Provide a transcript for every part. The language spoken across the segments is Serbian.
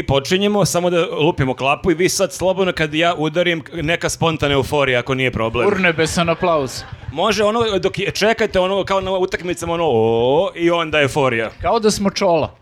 mi počinjemo, samo da lupimo klapu i vi sad slobodno kad ja udarim neka spontana euforija ako nije problem. Urnebesan aplauz. Može ono dok je- čekate ono kao na utakmicama ono o i onda euforija. Kao da smo čola.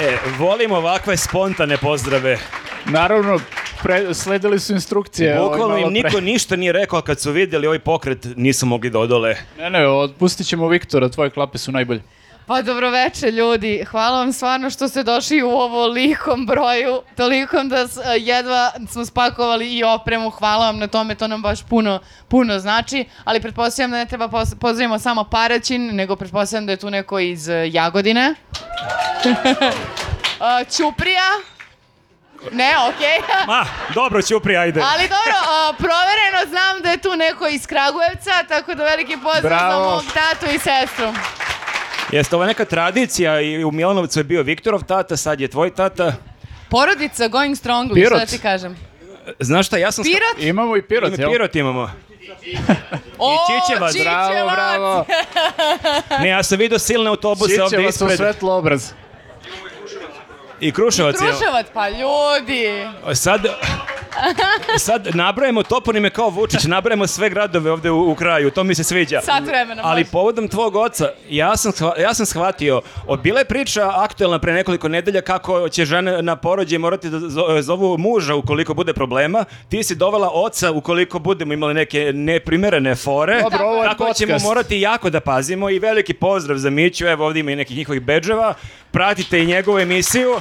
E, volim ovakve spontane pozdrave. Naravno, pre, sledili su instrukcije. Bukvalno im malo pre. niko ništa nije rekao a kad su vidjeli ovaj pokret nisu mogli da odole. Ne, ne, otpustit ćemo Viktora, tvoje klape su najbolje. Pa dobroveče ljudi, hvala vam stvarno što ste došli u ovo likom broju, tolikom da s- jedva smo spakovali i opremu, hvala vam na tome, to nam baš puno, puno znači, ali pretpostavljam da ne treba pos- pozdravimo samo Paraćin, nego pretpostavljam da je tu neko iz Jagodine. Ćuprija? Ne, okej. Ma, dobro Ćupri, ajde. Ali dobro, a, provereno znam da je tu neko iz Kragujevca, tako da veliki pozdrav Bravo. za mog tatu i sestru. Jeste ovo neka tradicija i u Milanovcu je bio Viktorov tata, sad je tvoj tata. Porodica going strongly, Pirot. šta ti kažem? Znaš šta, ja sam... Pirot? Imamo i pirot, Ima jel? Pirot imamo. O, Čičevac. Bravo, bravo. Ne, ja sam vidio silne autobuse ovde Sićeva su ispred. svetlo obraz. I Kruševac. Kruševac, pa ljudi. Sad, sad nabrajemo toponime kao Vučić, nabrajemo sve gradove ovde u, u kraju, to mi se sviđa. Sat vremena, Ali može. povodom tvog oca, ja sam, ja sam shvatio, bila je priča aktuelna pre nekoliko nedelja kako će žene na porođaj morati da zo- zovu muža ukoliko bude problema. Ti si dovela oca ukoliko budemo imali neke neprimerene fore. Dobro, ovo je tako ćemo podcast. morati jako da pazimo i veliki pozdrav za Miću, evo ovdje ima i nekih njihovih bedževa. Pratite i njegovu emisiju.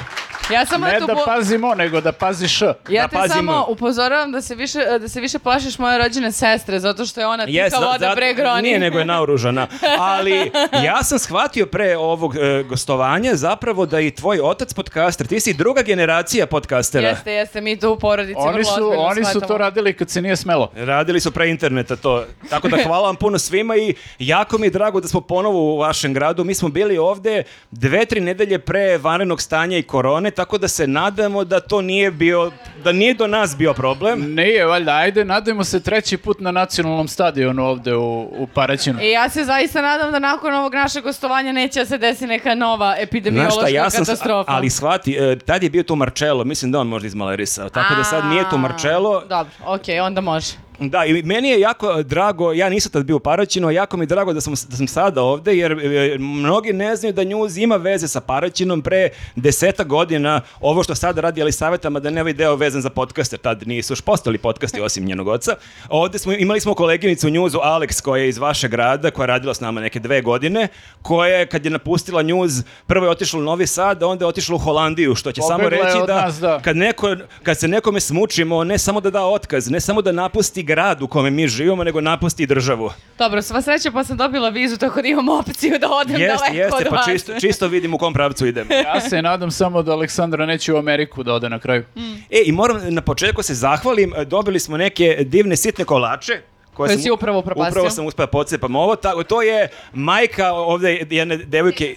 Ja samo Ne da po- pazimo, nego da paziš. Ja da te samo upozoravam da se više da se više plašiš moje rođene sestre zato što je ona tika Jes, da- da- bre groni. Nije, nego je naoružana. Ali ja sam shvatio pre ovog e, gostovanja zapravo da i tvoj otac podcaster, ti si druga generacija podcastera. Jeste, jeste, mi tu u porodici Oni vrlo su, ozbiljno oni su to radili kad se nije smelo. Radili su pre interneta to. Tako da hvala vam puno svima i jako mi je drago da smo ponovo u vašem gradu. Mi smo bili ovde dve, tri nedelje pre vanrednog stanja i korone, tako da se nadamo da to nije bio, da nije do nas bio problem. Nije, valjda, ajde, nadajmo se treći put na nacionalnom stadionu ovde u, u Paraćinu. I ja se zaista nadam da nakon ovog našeg gostovanja neće da se desi neka nova Znaš epidemiološka šta, ja sam, katastrofa. ali shvati, e, tad je bio tu Marcello, mislim da on možda izmalerisao, tako da sad nije tu Marcello, Dobro, okej, onda može. Da, i meni je jako drago, ja nisam tad bio u Paraćinu, a jako mi je drago da sam, da sam sada ovde, jer e, mnogi ne znaju da News ima veze sa Paraćinom pre deseta godina, ovo što sada radi Elisavetama, da ne ovaj deo vezan za podcaste, tad nisu još postali podcasti osim njenog oca. Ovde smo, imali smo koleginicu u Newsu, Alex, koja je iz vašeg grada, koja je radila s nama neke dve godine, koja je, kad je napustila News, prvo je otišla u Novi Sad, a onda je otišla u Holandiju, što će samo Pobegla je reći da, nas, da. kad, neko, kad se nekome smučimo, ne samo da da otkaz, ne samo da napusti grad u kome mi živimo, nego napusti državu. Dobro, sva sreća pa sam dobila vizu tako da imam opciju da odem Jeste, daleko jeste, od pa vas. čisto, čisto vidim u kom pravcu idem. Ja se nadam samo da Aleksandra neće u Ameriku da ode na kraju. E, i moram na početku se zahvalim, dobili smo neke divne sitne kolače. Koje sam- si upravo upropastio. Upravo sam uspio da pocepam ovo. Tako, to je majka ovde jedne devojke,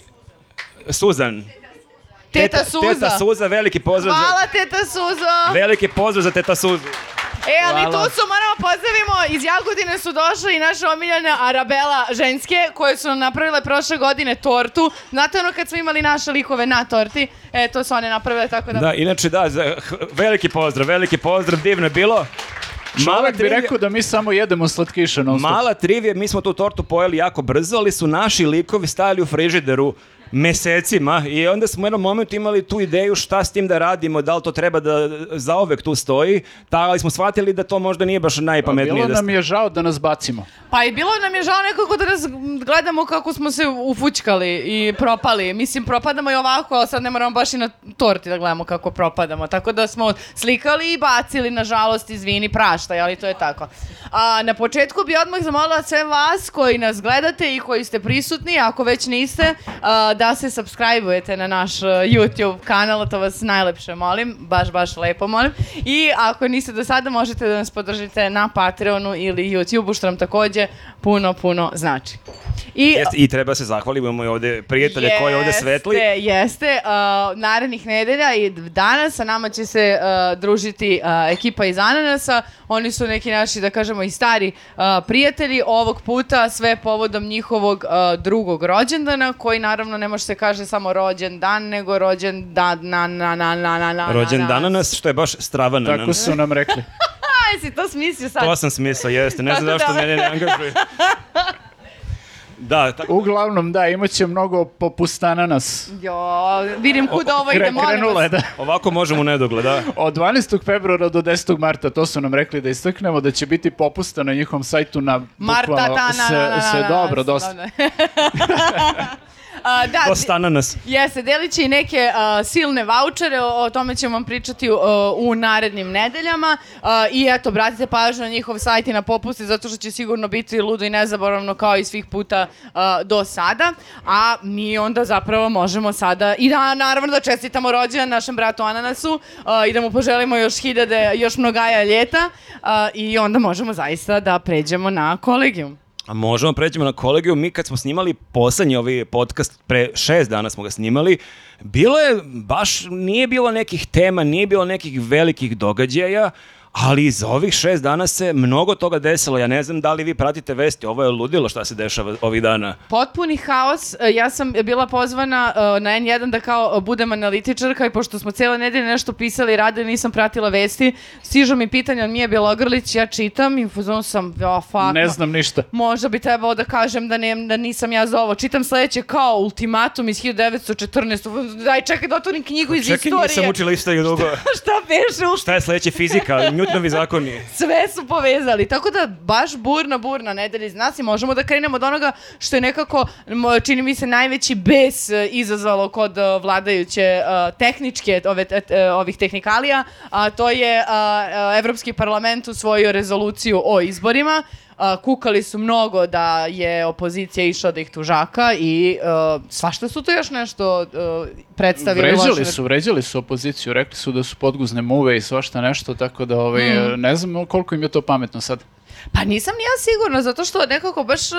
Suzan. Teta Suza. Teta Suza, veliki pozdrav Hvala, za... teta Suzo. Veliki pozdrav za teta Suzu. E, ali Hvala. tu su, moramo pozdravimo, iz Jagodine su došle i naše omiljene Arabela ženske, koje su nam napravile prošle godine tortu. Znate ono kad smo imali naše likove na torti? E, to su one napravile tako da... Da, inače da, za- h- veliki pozdrav, veliki pozdrav, divno je bilo. Mala Čovjek bi trivija- rekao da mi samo jedemo slatkiše non stop. Mala trivija, mi smo tu tortu pojeli jako brzo, ali su naši likovi stajali u frižideru mesecima i onda smo u jednom momentu imali tu ideju šta s tim da radimo, da li to treba da zaovek tu stoji, ta, ali smo shvatili da to možda nije baš najpametnije. Bilo da nam je žao da nas bacimo. Pa i bilo nam je žao nekako da nas gledamo kako smo se ufućkali i propali. Mislim, propadamo i ovako, a sad ne moramo baš i na torti da gledamo kako propadamo. Tako da smo slikali i bacili, nažalost, izvini, praštaj, ali to je tako. A na početku bi odmah zamolila sve vas koji nas gledate i koji ste prisutni, ako već niste, a, da se subscribe-ujete na naš uh, YouTube kanal, to vas najlepše molim, baš, baš lepo molim. I ako niste do sada, možete da nas podržite na Patreonu ili YouTubeu, što nam takođe puno, puno znači. I, Jeste, I treba se zahvalimo, imamo i ovde prijatelje koji je ovde svetli. Jeste, jeste. Uh, narednih nedelja i danas sa nama će se uh, družiti uh, ekipa iz Ananasa. Oni su neki naši, da kažemo, i stari uh, prijatelji. Ovog puta sve povodom njihovog uh, drugog rođendana, koji naravno ne može se kaže samo rođen dan, nego rođen dan, na, na, na, na, na, na, Rođen na, dananas, što je baš stravan Tako su nam rekli. Aj, si to smislio sad. To sam smislio, jeste. Ne znam zašto da- mene ne angažuje. Da, tako, Uglavnom, da, imaće mnogo popustana nas. Jo, vidim kuda ovo ide, molim vas. da. ovako možemo u nedogled, da. Od 12. februara do 10. marta, to su nam rekli da istaknemo da će biti popusta na njihovom sajtu na Marta, bukvalno ta, na, sve, na, na, sve na, dobro, na, dosta. A, da, Dosta ananas. Jeste, delit će i neke uh, silne vouchere, o, o tome ćemo vam pričati uh, u narednim nedeljama uh, i eto, bratite pažnju na njihov sajt i na popuste zato što će sigurno biti ludo i nezaboravno kao i svih puta uh, do sada, a mi onda zapravo možemo sada i da naravno da čestitamo rođendan našem bratu Ananasu uh, i da mu poželimo još hiljade, još mnogaja ljeta uh, i onda možemo zaista da pređemo na kolegijum. A možemo pređemo na kolegiju. Mi kad smo snimali poslednji ovaj podcast, pre šest dana smo ga snimali, bilo je, baš nije bilo nekih tema, nije bilo nekih velikih događaja, ali za ovih šest dana se mnogo toga desilo. Ja ne znam da li vi pratite vesti, ovo je ludilo šta se dešava ovih dana. Potpuni haos. E, Ja sam bila pozvana e, na N1 da kao budem analitičarka i pošto smo cijele nedelje nešto pisali i radili, nisam pratila vesti. Stižu mi pitanja od Mije Bjelogrlić, ja čitam i u fazonu sam, ja, fuck. Ne znam ništa. Možda bi trebalo da kažem da, ne, da nisam ja za ovo. Čitam sledeće kao ultimatum iz 1914. Daj, čekaj da otvorim knjigu iz Čekaj, istorije. nisam učila isto dugo. Šta beše u Šta je sledeće fizika? Newtonovi zakoni. sve su povezali. Tako da baš burna, burna nedelja iz nas i možemo da krenemo od onoga što je nekako, čini mi se, najveći bes e, izazvalo kod e, vladajuće e, tehničke ove, ovih tehnikalija, a to je e, Evropski parlament usvojio rezoluciju o izborima. A, kukali su mnogo da je opozicija išla da ih tužaka i e, svašta su to još nešto e, predstavili. Vređali loše. su, vređali su opoziciju, rekli su da su podguzne muve i svašta nešto, tako da ovaj, Mm. ne znam koliko im je to pametno sad. Pa nisam ni ja sigurna, zato što nekako baš uh,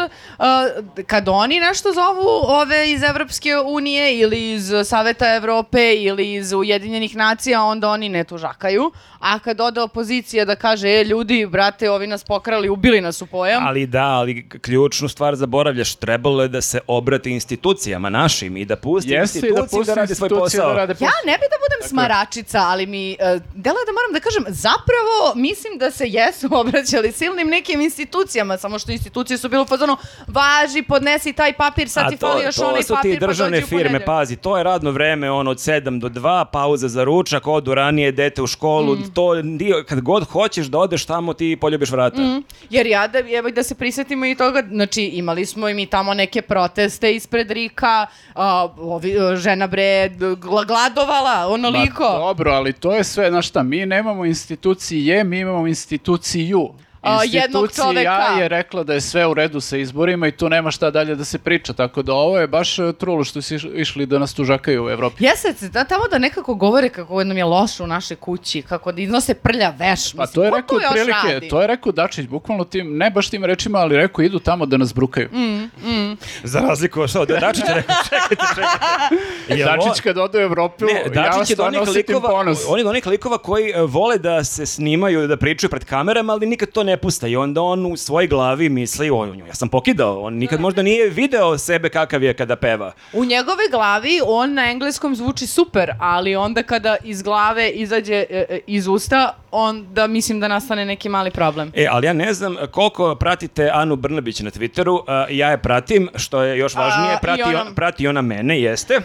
kad oni nešto zovu ove iz Evropske unije ili iz Saveta Evrope ili iz Ujedinjenih nacija, onda oni ne tužakaju. A kad ode opozicija da kaže, e ljudi, brate, ovi nas pokrali, ubili nas u pojam. Ali da, ali ključnu stvar zaboravljaš, trebalo je da se obrati institucijama našim i da pusti Jeste i da institucije pusti da radi svoj institucije posao. da rade Ja ne bi da budem smaračica, ali mi uh, delo je da moram da kažem, zapravo mislim da se jesu obraćali silnim nekim institucijama, samo što institucije su bile u fazonu, važi, podnesi taj papir, sad A ti to, fali još to onaj su papir, ti pa državne dođi u firme, ponedeljak. pazi, to je radno vreme on od 7 do 2, pauza za ručak, odu ranije dete u školu, Mm. to dio, kad god hoćeš da odeš tamo ti poljubiš vrata. Mm. Jer ja da, evo, da se prisetimo i toga, znači imali smo i mi tamo neke proteste ispred Rika, a, ovi, a, žena bre gla- gladovala, onoliko. Ma, dobro, ali to je sve, znaš šta, mi nemamo institucije, mi imamo instituciju. A, jednog Institucija čoveka. je rekla da je sve u redu sa izborima i tu nema šta dalje da se priča, tako da ovo je baš e, trulo što su iš- išli da nas tužakaju u Evropi. Jeste, da, tamo da nekako govore kako nam je loše u našoj kući, kako da iznose prlja veš. Pa Mislim, to je ko rekao radi? to je rekao Dačić, bukvalno tim, ne baš tim rečima, ali rekao idu tamo da nas brukaju. Mm. Za razliku od što, da Dačić je rekao, čekajte, čekajte. Jel Dačić kad ode u Evropu, Ne, ja od stvarno likova, ponos. on je od onih likova koji e, vole da se snimaju, da pričaju pred kamerama, ali nikad to ne pusta i onda on u svojoj glavi misli, o, ja sam pokidao, on nikad možda nije video sebe kakav je kada peva. U njegove glavi on na engleskom zvuči super, ali onda kada iz glave izađe e, e, iz usta, onda mislim da nastane neki mali problem. E, ali ja ne znam koliko pratite Anu Brnabić na Twitteru, a, ja je pratim, što je još važnije, A, prati, ona- on, prati ona mene, jeste.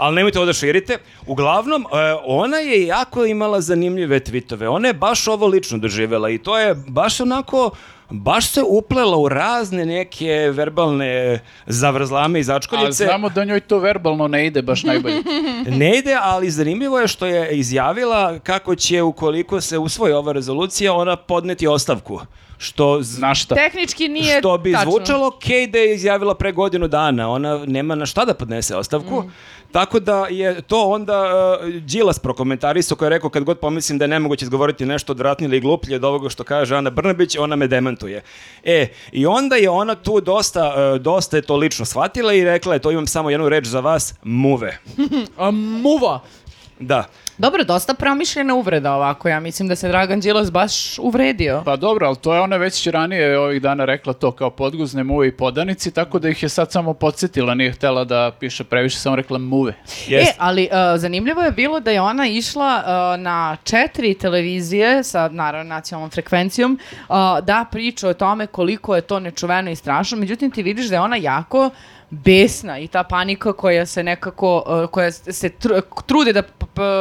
Ali nemojte ovo da širite. Uglavnom, e, ona je jako imala zanimljive tweetove. Ona je baš ovo lično doživjela i to je baš onako, baš se uplela u razne neke verbalne zavrzlame i A začkoljice. znamo da njoj to verbalno ne ide baš najbolje. Ne ide, ali zanimljivo je što je izjavila kako će, ukoliko se usvoji ova rezolucija, ona podneti ostavku. što z- Na šta? Tehnički nije što bi tačno. zvučalo okej da je izjavila pre godinu dana. Ona nema na šta da podnese ostavku. Mm. Tako da je to onda uh, Đilas prokomentarisao koji je rekao kad god pomislim da je nemoguće izgovoriti nešto odvratnije ili gluplje od ovoga što kaže Ana Brnabić, ona me demantuje. E, i onda je ona tu dosta, uh, dosta je to lično shvatila i rekla je to imam samo jednu reč za vas, muve. A, muva. Da. Dobro, dosta promišljena uvreda ovako. Ja mislim da se Dragan Đilas baš uvredio. Pa dobro, ali to je ona već ranije ovih dana rekla to kao podguzne muve i podanici, tako da ih je sad samo podsjetila, nije htela da piše previše, samo rekla muve. Jest. E, ali uh, zanimljivo je bilo da je ona išla uh, na četiri televizije sa, naravno, nacionalnom frekvencijom uh, da priča o tome koliko je to nečuveno i strašno. Međutim, ti vidiš da je ona jako besna i ta panika koja se nekako, uh, koja se tr- trude da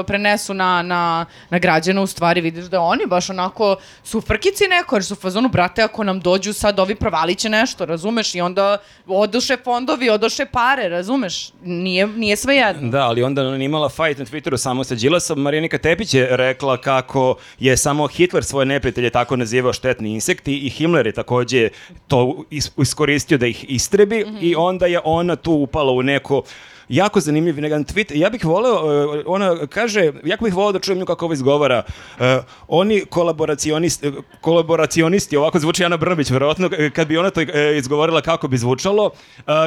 prenesu na, na, na građana, u stvari vidiš da oni baš onako su frkici neko, jer su u fazonu, brate, ako nam dođu sad ovi provalit će nešto, razumeš? I onda odoše fondovi, odoše pare, razumeš? Nije, nije sve jedno. Da, ali onda ona imala fight na Twitteru samo sa Đilasom. Marinika Tepić je rekla kako je samo Hitler svoje neprijatelje tako nazivao štetni insekti i Himmler je takođe to is- iskoristio da ih istrebi i onda je ona tu upala u neko jako zanimljiv jedan tweet. Ja bih voleo, uh, ona kaže, jako bih voleo da čujem nju kako ovo izgovara. Uh, oni kolaboracionisti, uh, kolaboracionisti, ovako zvuči Ana Brnabić, verovatno, kad bi ona to izgovorila kako bi zvučalo,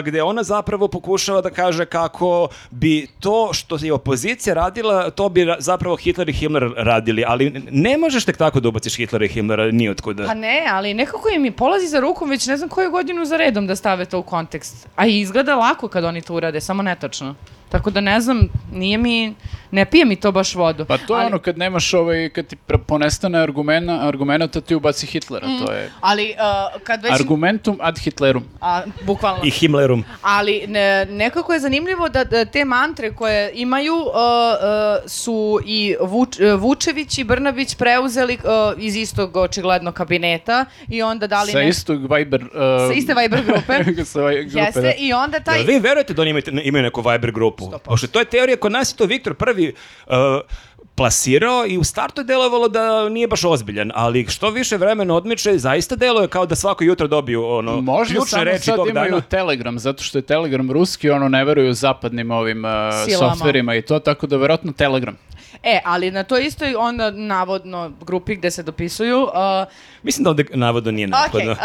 gde ona zapravo pokušava da kaže kako bi to što je opozicija radila, to bi ra- zapravo Hitler i Himmler radili, ali ne možeš tek tako da ubaciš Hitlera i Himmlera ni otkuda. Pa ne, ali nekako im je polazi za rukom već ne znam koju godinu za redom da stave to u kontekst. A i izgleda lako kad oni to urade, samo netačno. Tako da ne znam, nije mi, ne pije mi to baš vodu. Pa to je ali, ono kad nemaš ovaj, kad ti ponestane argumena, argumenta ti ubaci Hitlera, to je Ali uh, kad već... argumentum ad Hitlerum. A, bukvalno. I Himmlerum. Ali ne, nekako je zanimljivo da, da te mantre koje imaju uh, uh, su i Vuč, uh, Vučević i Brnabić preuzeli uh, iz istog očigledno kabineta i onda dali Sa ne- istog Viber... Uh, sa iste Viber grupe. sa Viber grupe, Jeste, da. i onda taj... Jel vi verujete da oni imaju, imaju neku Viber grupu? Pošto to je teorija, kod nas je to Viktor prvi uh, plasirao i u startu je delovalo da nije baš ozbiljan, ali što više vremena odmiče, zaista deluje kao da svako jutro dobiju ono, Možda ključne samo reči sad tog imaju dana. Telegram, zato što je Telegram ruski, ono ne veruju zapadnim ovim uh, softverima i to, tako da verovatno Telegram. E, ali na toj istoj onda navodno grupi gde se dopisuju, uh, Mislim da ovde navodno nije ok, neophodno. uh,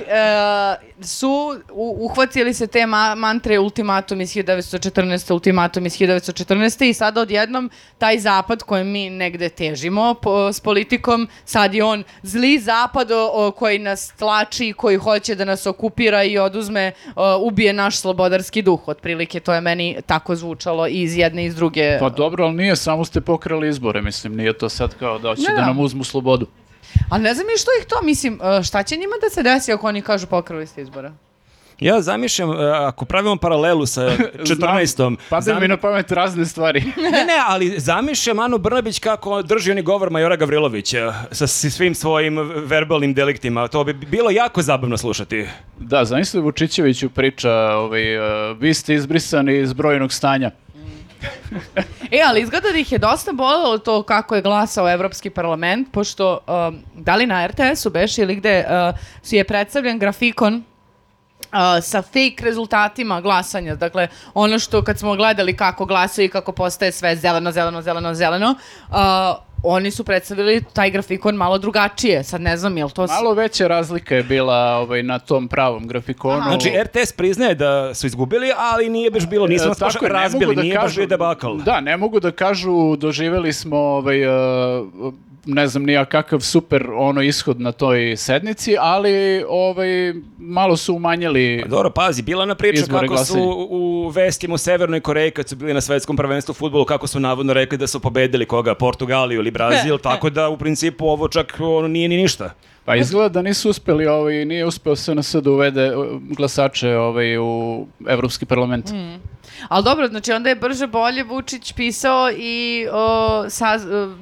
uh, su u, uhvatili se te ma mantre ultimatum iz 1914. ultimatum iz 1914. i sada odjednom taj zapad kojem mi negde težimo po, s politikom, sad je on zli zapad o, o, koji nas tlači, koji hoće da nas okupira i oduzme, o, ubije naš slobodarski duh. Otprilike to je meni tako zvučalo i iz jedne i iz druge. Pa dobro, ali nije, samo ste pokrali izbore, mislim, nije to sad kao da hoće Ne, da da. nam uzmu slobodu. Ali ne znam ni što ih to, mislim, e, šta će njima da se desi ako oni kažu pokrali ste izbora? Ja zamišljam, uh, ako pravimo paralelu sa 14. Padaju zam- mi na pamet razne stvari. ne, ne, ali zamišljam Anu Brnabić kako drži oni govor Majora Gavrilovića sa s- svim svojim verbalnim deliktima. To bi bilo jako zabavno slušati. da, zamisli Vučićeviću priča, ovaj, uh, vi ste izbrisani iz brojnog stanja. E, ali izgleda da ih je dosta bolelo to kako je glasao Evropski parlament, pošto um, da li na RTS-u beš ili gde uh, si je predstavljen grafikon uh, sa fake rezultatima glasanja. Dakle, ono što kad smo gledali kako glasaju i kako postaje sve zeleno, zeleno, zeleno, zeleno, uh, oni su predstavili taj grafikon malo drugačije. Sad ne znam, je li to... Malo veća razlika je bila ovaj, na tom pravom grafikonu. Aha. Znači, RTS priznaje da su izgubili, ali nije baš bilo, nismo E, nas baš tako razbili, mogu da nije baš kažu- bio debakal. Da, ne mogu da kažu doživeli smo ovaj, uh, ne znam nija kakav super ono ishod na toj sednici, ali ovaj, malo su umanjili Pa Dobro, pazi, bila na priča kako glasanja. su u vestima u Severnoj Koreji kad su bili na svetskom prvenstvu u fudbalu, kako su navodno rekli da su pobedili koga, Portugaliju ili Brazil, tako da u principu ovo čak ono, nije ni ništa. Pa izgleda da nisu uspeli, ovaj, nije uspeo SNS da uvede uh, glasače ovaj, u Evropski parlament. Ali dobro, znači onda je brže bolje Vučić pisao i o, o,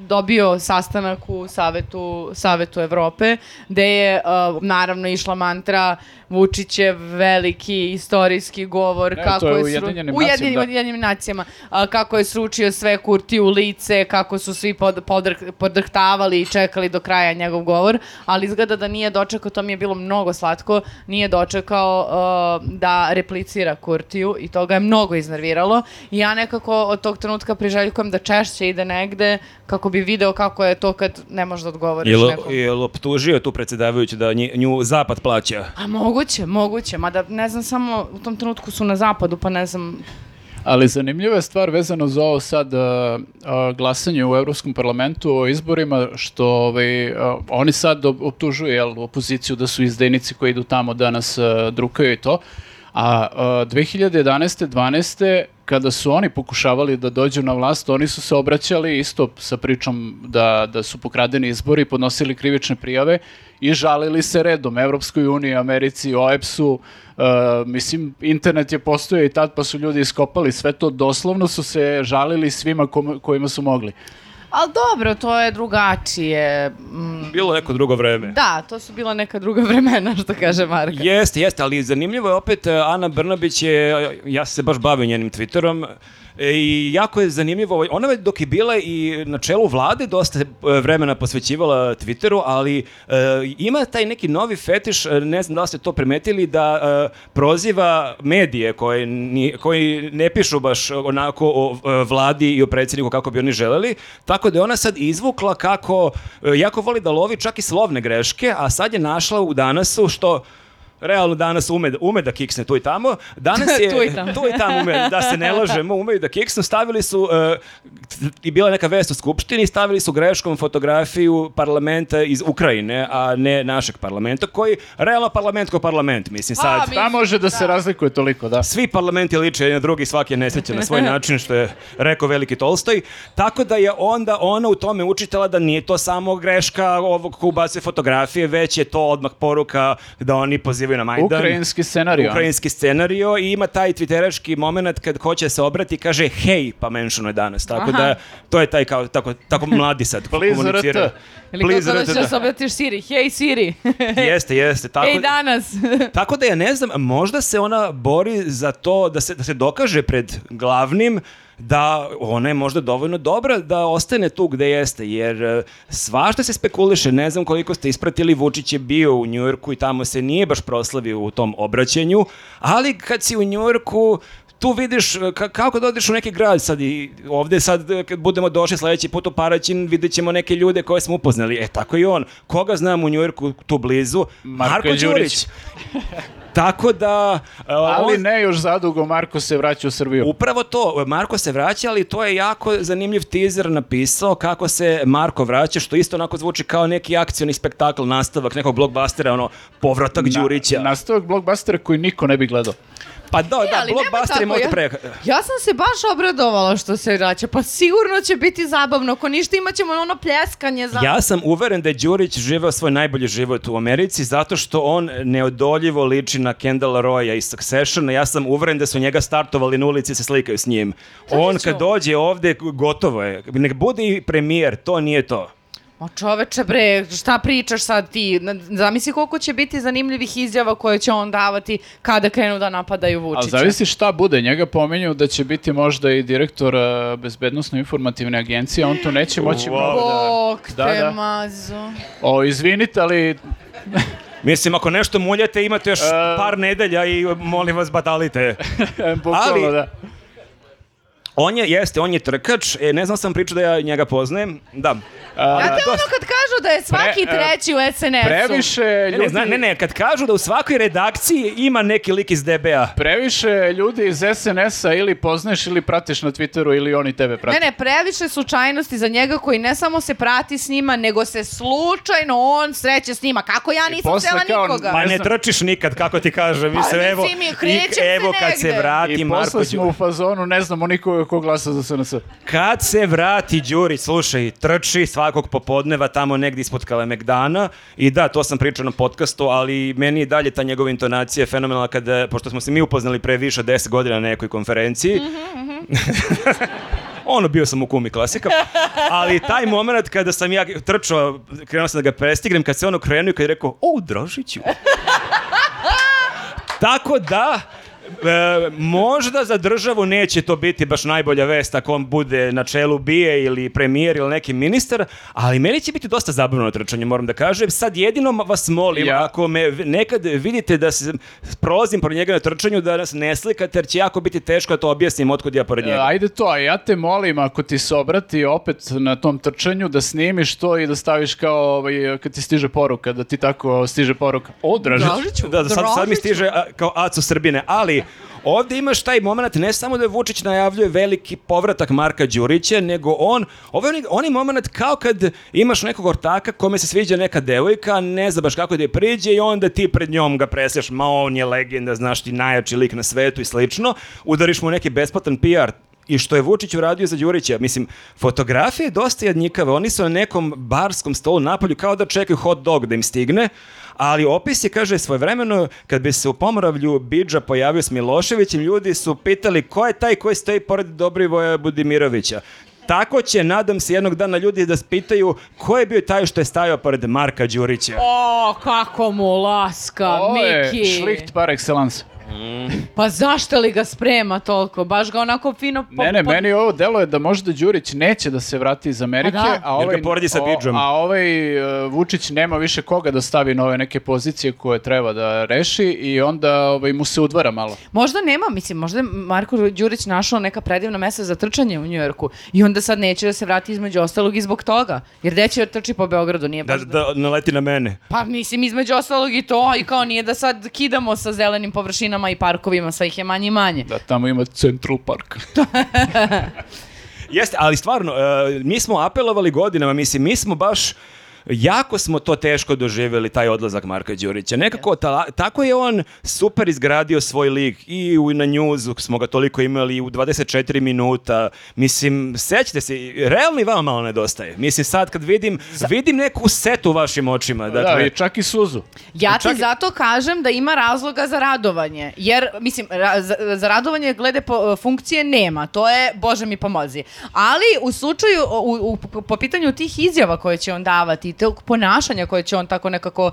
dobio sastanak u Savetu, Savetu Evrope, gde je o, naravno išla mantra Vučićev veliki istorijski govor Ne, kako to je u sru- Ujedinjenim da. Ujedinjenim nacijama, a, kako je sručio sve kurti u lice, kako su svi pod, podrh- podrhtavali i čekali do kraja njegov govor, ali izgleda da nije dočekao, to mi je bilo mnogo slatko, nije dočekao uh, da replicira Kurtiju i to ga je mnogo iznerviralo i ja nekako od tog trenutka priželjkujem da češće ide negde kako bi video kako je to kad ne možeš da odgovoriš Jel, nekom. jel optužio tu predsjedavajući da nji- nju zapad plaća? A moguće, moguće, mada ne znam samo u tom trenutku su na zapadu pa ne znam Ali zanimljiva je stvar vezano za ovo sad uh, uh, glasanje u Europskom parlamentu o izborima, što ovaj, uh, oni sad op- optužuju jel, opoziciju da su izdajnici koji idu tamo da nas uh, drukaju i to. A uh, 2011. 12. kada su oni pokušavali da dođu na vlast, oni su se obraćali isto sa pričom da, da su pokradeni izbori, podnosili krivične prijave i žalili se redom Evropskoj uniji, Americi, OEPS-u, Uh, mislim, internet je postojao i tad pa su ljudi iskopali sve to, doslovno su se žalili svima kojima su mogli. Ali dobro, to je drugačije. Mm, Bilo neko drugo vreme. Da, to su bila neka druga vremena, što kaže Marka. Jeste, jeste, ali zanimljivo je opet, e, Ana Brnabić je, ja se baš bavim njenim Twitterom, i jako je zanimljivo, ona je dok je bila i na čelu vlade dosta e, vremena posvećivala Twitteru, ali e, ima taj neki novi fetiš, e, ne znam da li ste to primetili, da e, proziva medije koji, ni- koji ne pišu baš onako o e, vladi i o predsjedniku kako bi oni želeli, tako da je ona sad izvukla kako e, jako voli da lovi čak i slovne greške, a sad je našla u danasu što realno danas ume, ume da kiksne tu i tamo. Danas je, Tu i tamo. tu i tamo ume, da se ne lažemo, umeju da kiksnu. Stavili su, e, i bila neka vest u Skupštini, stavili su greškom fotografiju parlamenta iz Ukrajine, a ne našeg parlamenta, koji, realno parlament ko parlament, mislim sad. mi- Ta može da se razlikuje toliko, da. Svi parlamenti liče jedan drugi, svaki je nesrećan na svoj način, što je rekao veliki Tolstoj. Tako da je onda ona u tome učitala da nije to samo greška ovog ko ubacuje fotografije, već je to odmah poruka da oni pozivaju na Majdan. Ukrajinski scenario. Ukrajinski scenario i ima taj twitteraški moment kad hoće da se obrati i kaže hej, pa menšano je danas. Tako Aha. da, to je taj kao, tako, tako mladi sad. RT. Ili kako da ćeš da. da se obratiš Siri, hej Siri, Jeste, jeste. Tako, hej danas. tako da ja ne znam, možda se ona bori za to da se, da se dokaže pred glavnim da ona je možda dovoljno dobra da ostane tu gde jeste, jer e, svašta se spekuliše, ne znam koliko ste ispratili, Vučić je bio u Njujorku i tamo se nije baš proslavio u tom obraćanju, ali kad si u Njujorku, tu vidiš e, ka- kako da odeš u neki grad sad i ovde sad e, kad budemo došli sledeći put u Paraćin vidjet ćemo neke ljude koje smo upoznali. E tako i on. Koga znam u Njujorku tu blizu? Marko Đurić. Đurić. Tako da... e, Ali on- ne još zadugo, Marko se vraća u Srbiju. Upravo to, Marko se vraća, ali to je jako zanimljiv teaser napisao kako se Marko vraća, što isto onako zvuči kao neki akcioni spektakl, nastavak nekog blockbustera, ono, povratak Đurića. nastavak blockbustera koji niko ne bi gledao. Pa da, E, da, blockbuster je možda ja- pre... Ja sam se baš obradovala što se vraća, pa sigurno će biti zabavno, ako ništa imat ćemo ono pljeskanje za... Ja sam uveren da je Đurić živeo svoj najbolji život u Americi zato što on neodoljivo liči na Kendalla Roya iz Successiona. Ja sam uveren da su njega startovali na ulici i se slikaju s njim. On kad dođe ovde, gotovo je. Nek bude i premijer, to nije to. Ma čoveče bre, šta pričaš sad ti? Zamisli koliko će biti zanimljivih izjava koje će on davati kada krenu da napadaju Vučića. Ali zavisi šta bude. Njega pominju da će biti možda i direktor uh, bezbednostno-informativne agencije, on to neće moći Wow. mnogo da... Bog Da, te da. mazo. O, izvinite, ali Mislim, ako nešto muljate, imate još E. par nedelja i molim vas, batalite. bukvalno Ali- da. On je, jeste, on je trkač. E, ne znam sam pričao da ja njega poznajem. Da. A, Znate ono kad kažu da je svaki Pre- e, treći u SNS-u? Previše Ne, ljudi... ne, zna- ne, ne, kad kažu da u svakoj redakciji ima neki lik iz DBA. Previše ljudi iz SNS-a ili poznaješ ili pratiš na Twitteru ili oni tebe prate. Ne, ne, previše slučajnosti za njega koji ne samo se prati s njima, nego se slučajno on sreće s njima. Kako ja nisam kao- nikoga? Pa Ne ne znam. trčiš nikad, kako ti kažem. Pa, evo, mislim, i- krećem se evo kad se vrati I Marko posle smo u fazonu, ne znamo nikoga ko glasa za SNS. Kad se vrati Đurić, slušaj, trči svakog popodneva tamo negdje ispod Kalemegdana i da, to sam pričao na podcastu, ali meni je dalje ta njegova intonacija fenomenalna kada, pošto smo se mi upoznali pre više od 10 godina na nekoj konferenciji, ono bio sam u kumi klasika, ali taj moment kada sam ja trčao, krenuo sam da ga prestignem, kad se ono krenuo i kad je rekao, o, Dražiću. Tako da, e, možda za državu neće to biti baš najbolja vest ako on bude na čelu bije ili premijer ili neki ministar, ali meni će biti dosta zabavno na trčanje, moram da kažem. Sad jedino vas molim, Ja. ako me nekad vidite da se prolazim pored njega na trčanju, da nas ne slikate, jer će jako biti teško da to objasnim otkud ja pored E, njega. Ajde to, a ja te molim ako ti se obrati opet na tom trčanju da snimiš to i da staviš kao ovaj, kad ti stiže poruka, da ti tako stiže poruka. O, Dražić. Dražiću, Da, da sad, sad mi stiže a, kao Aco Srbine, ali ovdje imaš taj moment ne samo da je Vučić najavljuje veliki povratak Marka Đurića, nego on, ovo je onaj, onaj moment kao kad imaš nekog ortaka kome se sviđa neka devojka, ne zna baš kako da je priđe i onda ti pred njom ga presješ, ma on je legenda, znaš ti najjači lik na svetu i slično, udariš mu neki besplatan PR, i što je Vučić uradio za Đurića. Mislim, fotografije je dosta jadnjikave. Oni su na nekom barskom stolu napolju kao da čekaju hot dog da im stigne, ali opis je, kaže, svojevremeno, kad bi se u Pomoravlju Bidža pojavio s Miloševićem, ljudi su pitali ko je taj koji stoji pored Dobrivoja Budimirovića. Tako će, nadam se, jednog dana ljudi da spitaju ko je bio taj što je stajao pored Marka Đurića. O, kako mu laska, Ovo je Miki. šlicht par excellence. Pa zašto li ga sprema toliko? Baš ga onako fino... po- Ne, ne, po- meni ovo deluje da možda Đurić neće da se vrati iz Amerike, A da. a Jer ga ovaj, poredi sa o- Bidžom. a ovaj e, Vučić nema više koga da stavi na ove neke pozicije koje treba da reši i onda ovaj, mu se udvara malo. Možda nema, mislim, možda je Marko Đurić našao neka predivna mesta za trčanje u Njujorku i onda sad neće da se vrati između ostalog i zbog toga. Jer gde će da trči po Beogradu, nije Da, baš... da naleti na mene. Pa mislim, između ostalog i to, i kao nije da sad kidamo sa zelenim površinama i parkovima, sve ih je manje i manje. Da tamo ima Central Park. Jeste, ali stvarno, e, mi smo apelovali godinama, mislim, mi smo baš jako smo to teško doživjeli, taj odlazak Marka Đurića. Nekako, ta- tako je on super izgradio svoj lik i u, na njuzu smo ga toliko imali i u 24 minuta. Mislim, sećate se, realni vama malo nedostaje. Mislim, sad kad vidim, vidim neku setu u vašim očima. Da, Dakle, i čak i suzu. Ja ti Čak- zato kažem da ima razloga za radovanje. Jer, mislim, ra- za, za radovanje glede po, funkcije nema. To je, Bože mi pomozi. Ali u slučaju, u, u- po pitanju tih izjava koje će on davati, tog ponašanja koje će on tako nekako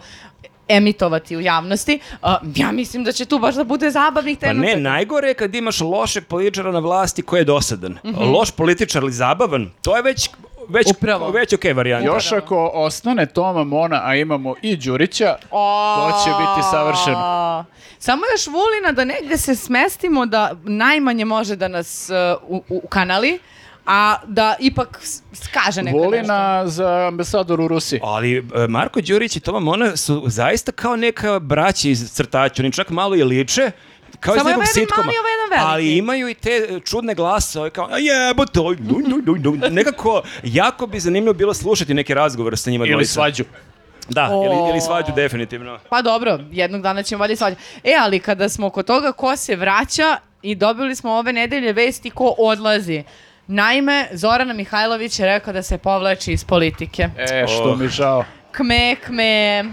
emitovati u javnosti, a, ja mislim da će tu baš da bude zabavnih Pa tema. ne, najgore je kad imaš lošeg političara na vlasti koji je dosadan. Loš političar ali zabavan, to je već već, Upravo. već okej varijanta. Još ako ostane Toma Mona, a imamo i Đurića, to će biti savršeno. Samo još Vulina da negde se smestimo da najmanje može da nas uh, u, u kanali, a da ipak skaže neko nešto. Volina za ambasador u Rusiji. Ali e, Marko Đurić i Toma Mona su zaista kao neka braća iz crtača, oni čak malo i liče, kao Samo iz nekog jedan sitkoma. mali, ovaj jedan veliki. Ali imaju i te čudne glasove, kao jebote, nekako jako bi zanimljivo bilo slušati neki razgovor sa njima Ili dvojica. svađu. Da, ili, O. ili svađu definitivno. Pa dobro, jednog dana ćemo valjda svađati. E, ali kada smo kod toga ko se vraća i dobili smo ove nedelje vesti ko odlazi. Naime, Zorana Mihajlović je rekao da se povlači iz politike. E, što Oh. mi žao. Kme, kme.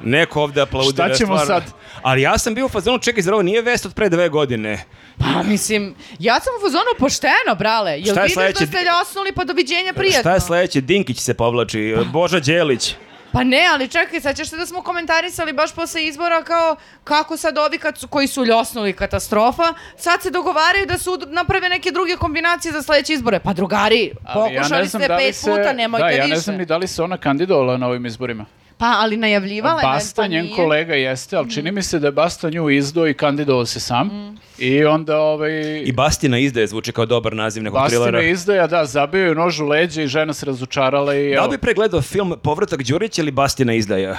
Neko ovde aplaudira. Šta ćemo stvarno. sad? Ali ja sam bio u fazonu, čekaj, zar ovo nije vest od pre dve godine? Pa mislim, ja sam u fazonu pošteno, brale. Jel Šta je vidiš da sledeće? ste ljosnuli pa doviđenja prijatno? Šta je sledeće? Dinkić se povlači, Boža Đelić. Pa ne, ali čekaj, sećaš se da smo komentarisali baš posle izbora kao kako sad ovi kad su, koji su ljosnuli katastrofa, sad se dogovaraju da su naprave neke druge kombinacije za sledeće izbore. Pa drugari, Ali ja pokušali znam ste da pet se- puta, nemojte da, ja više. ne znam ni da li se ona kandidovala na ovim izborima. Pa, ali najavljivala je. Basta, pa njen nije. kolega jeste, ali čini mi se da je Basta nju izdao i kandidovao se sam. Mm. I onda ovaj... I Bastina izdaje zvuči kao dobar naziv nekog Bastina trilera. izdaja, da, zabio je nož u leđe i žena se razočarala i... Da li bi pregledao film Povratak Đurića ili Bastina izdaja?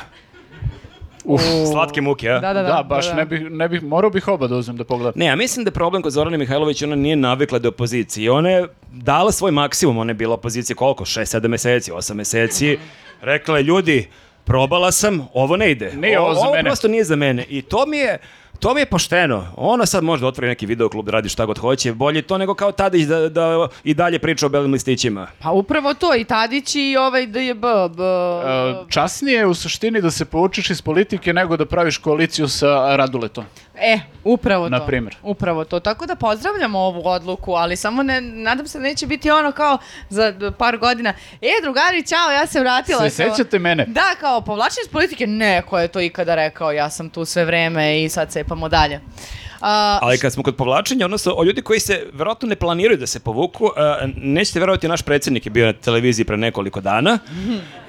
uf, Slatke muke, a? Da, da, da, da. baš da, da. ne bih, ne bih, morao bih oba da uzmem da pogledam. Ne, ja mislim da je problem kod Zorane Mihajlović, ona nije navikla da je opoziciji. Ona je dala svoj maksimum, ona je bila opozicija koliko? 6-7 meseci, 8 meseci. Rekla je, ljudi, probala sam, ovo ne ide. Nije ovo za ovo mene. prosto nije za mene. I to mi je, To mi je pošteno. Ona sad može da otvori neki videoklub da radi šta god hoće. Bolje to nego kao Tadić da, da i dalje priča o belim listićima. Pa upravo to, i Tadić i ovaj DJB. B, E, časnije je u suštini da se poučiš iz politike nego da praviš koaliciju sa Raduletom. E, upravo to. Na primer. Upravo to. Tako da pozdravljamo ovu odluku, ali samo ne, nadam se da neće biti ono kao za par godina. E, drugari, čao, ja se vratila. Se sećate mene? Da, kao povlačenje iz politike, ne, ko je to ikada rekao, ja sam tu sve vreme i sad cepamo dalje. A, Ali kad smo kod povlačenja, odnosno o ljudi koji se verovatno ne planiraju da se povuku, uh, nećete verovati, naš predsjednik je bio na televiziji pre nekoliko dana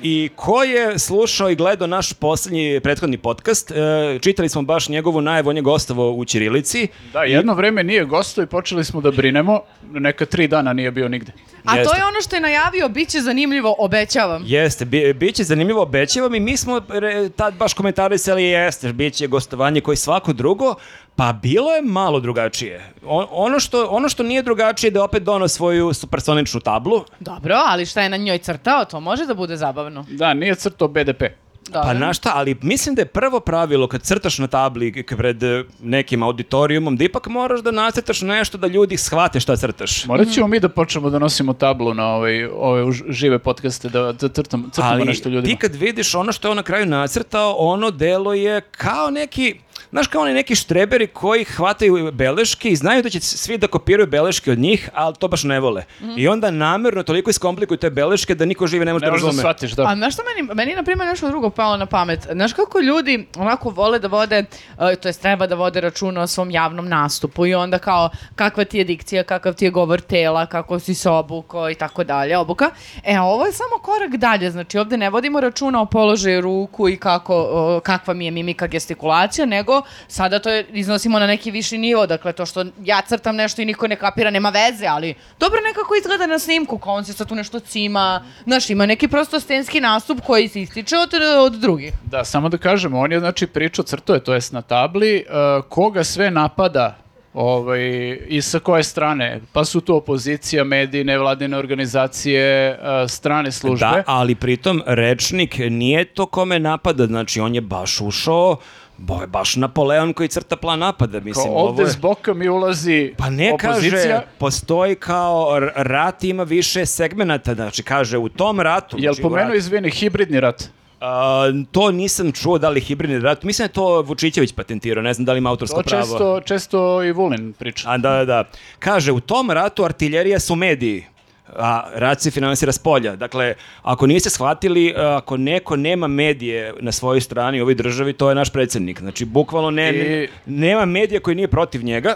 i ko je slušao i gledao naš poslednji prethodni podcast, uh, čitali smo baš njegovu najavu, on je gostovao u Ćirilici. Da, jedno vreme nije gosto i počeli smo da brinemo. Neka tri dana nije bio nigde. A to Jeste. je ono što je najavio, bit će zanimljivo, obećavam. Jeste, bi, bit će zanimljivo, obećavam i mi smo re- tad baš komentarisali jeste, bit će gostovanje koji svako drugo, pa bilo je malo drugačije. O- ono, što, ono što nije drugačije je da je opet donao svoju supersoničnu tablu, Dobro, ali šta je na njoj crtao, to može da bude zabavno. Da, nije crtao BDP. Dobro. Pa na šta, ali mislim da je prvo pravilo kad crtaš na tabli pred e, nekim auditorijumom, da ipak moraš da nacrtaš nešto da ljudi shvate šta crtaš. Morat ćemo mi da počnemo da nosimo tablu na ovaj, ove už- žive podcaste, da, da crtamo, crtamo Ali nešto ljudima. ti kad vidiš ono što je on na kraju nacrtao, ono delo je kao neki, znaš kao oni neki štreberi koji hvataju beleške i znaju da će svi da kopiraju beleške od njih, ali to baš ne vole. I onda namerno toliko iskomplikuju te beleške da niko živi ne može Ne da da razume. shvatiš, da. A znaš što meni, meni na primjer nešto drugo palo na pamet. Znaš kako ljudi onako vole da vode, uh, to jest treba da vode računa o svom javnom nastupu i onda kao kakva ti je dikcija, kakav ti je govor tela, kako si se obuko i tako dalje, obuka. E, a ovo je samo korak dalje, znači ovde ne vodimo računa o položaju ruku i kako, uh, kakva mi je mimika gestikulacija, nego sada to je, iznosimo na neki viši nivo, dakle to što ja crtam nešto i niko ne kapira, nema veze, ali dobro nekako izgleda na snimku, kao on se sad tu nešto cima, znaš, ima neki prosto stenski nastup koji se ističe od, od drugih. Da, samo da kažemo, on je znači pričao, crto je, to jest na tabli, uh, koga sve napada ovaj, i sa koje strane. Pa su to opozicija, mediji, nevladine organizacije, uh, strane službe. Da, ali pritom rečnik nije to kome napada, znači on je baš ušao, bo je baš Napoleon koji crta plan napada, Kao mislim, ovde ovo je... s boka mi ulazi Pa ne opozicija. kaže, postoji kao rat ima više segmenata, znači kaže u tom ratu... Jel znači, pomenuo, izvini, hibridni rat? A, to nisam čuo da li hibridni rat, mislim da je to Vučićević patentirao, ne znam da li ima autorsko To pravo. često, često i Vulin priča. A da, da, da. Kaže, u tom ratu artiljerija su mediji, a rat se finansira s polja. Dakle, ako niste shvatili, a, ako neko nema medije na svojoj strani u ovoj državi, to je naš predsjednik. Znači, bukvalno ne, I- nema medija koji nije protiv njega.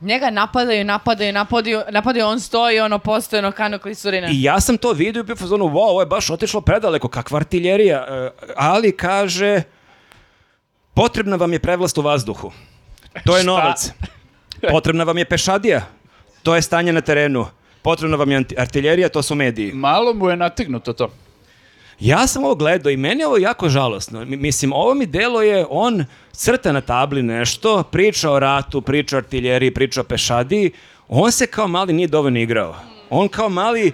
Njega napadaju, napadaju, napadaju, napadaju, on stoji, ono, postojeno kano klisurina. I ja sam to vidio i bio u fazonu, wow, ovo je baš otišlo predaleko, kakva artiljerija. E, ali kaže, potrebna vam je prevlast u vazduhu. To je novac. Potrebna vam je pešadija. To je stanje na terenu. Potrebna vam je artiljerija, to su mediji. Malo mu je nategnuto to. Ja sam ovo gledao i meni je ovo jako žalosno. Mi- Mislim, ovo mi delo je, on crta na tabli nešto, priča o ratu, priča o artiljeriji, priča o pešadiji, on se kao mali nije dovoljno igrao. On kao mali,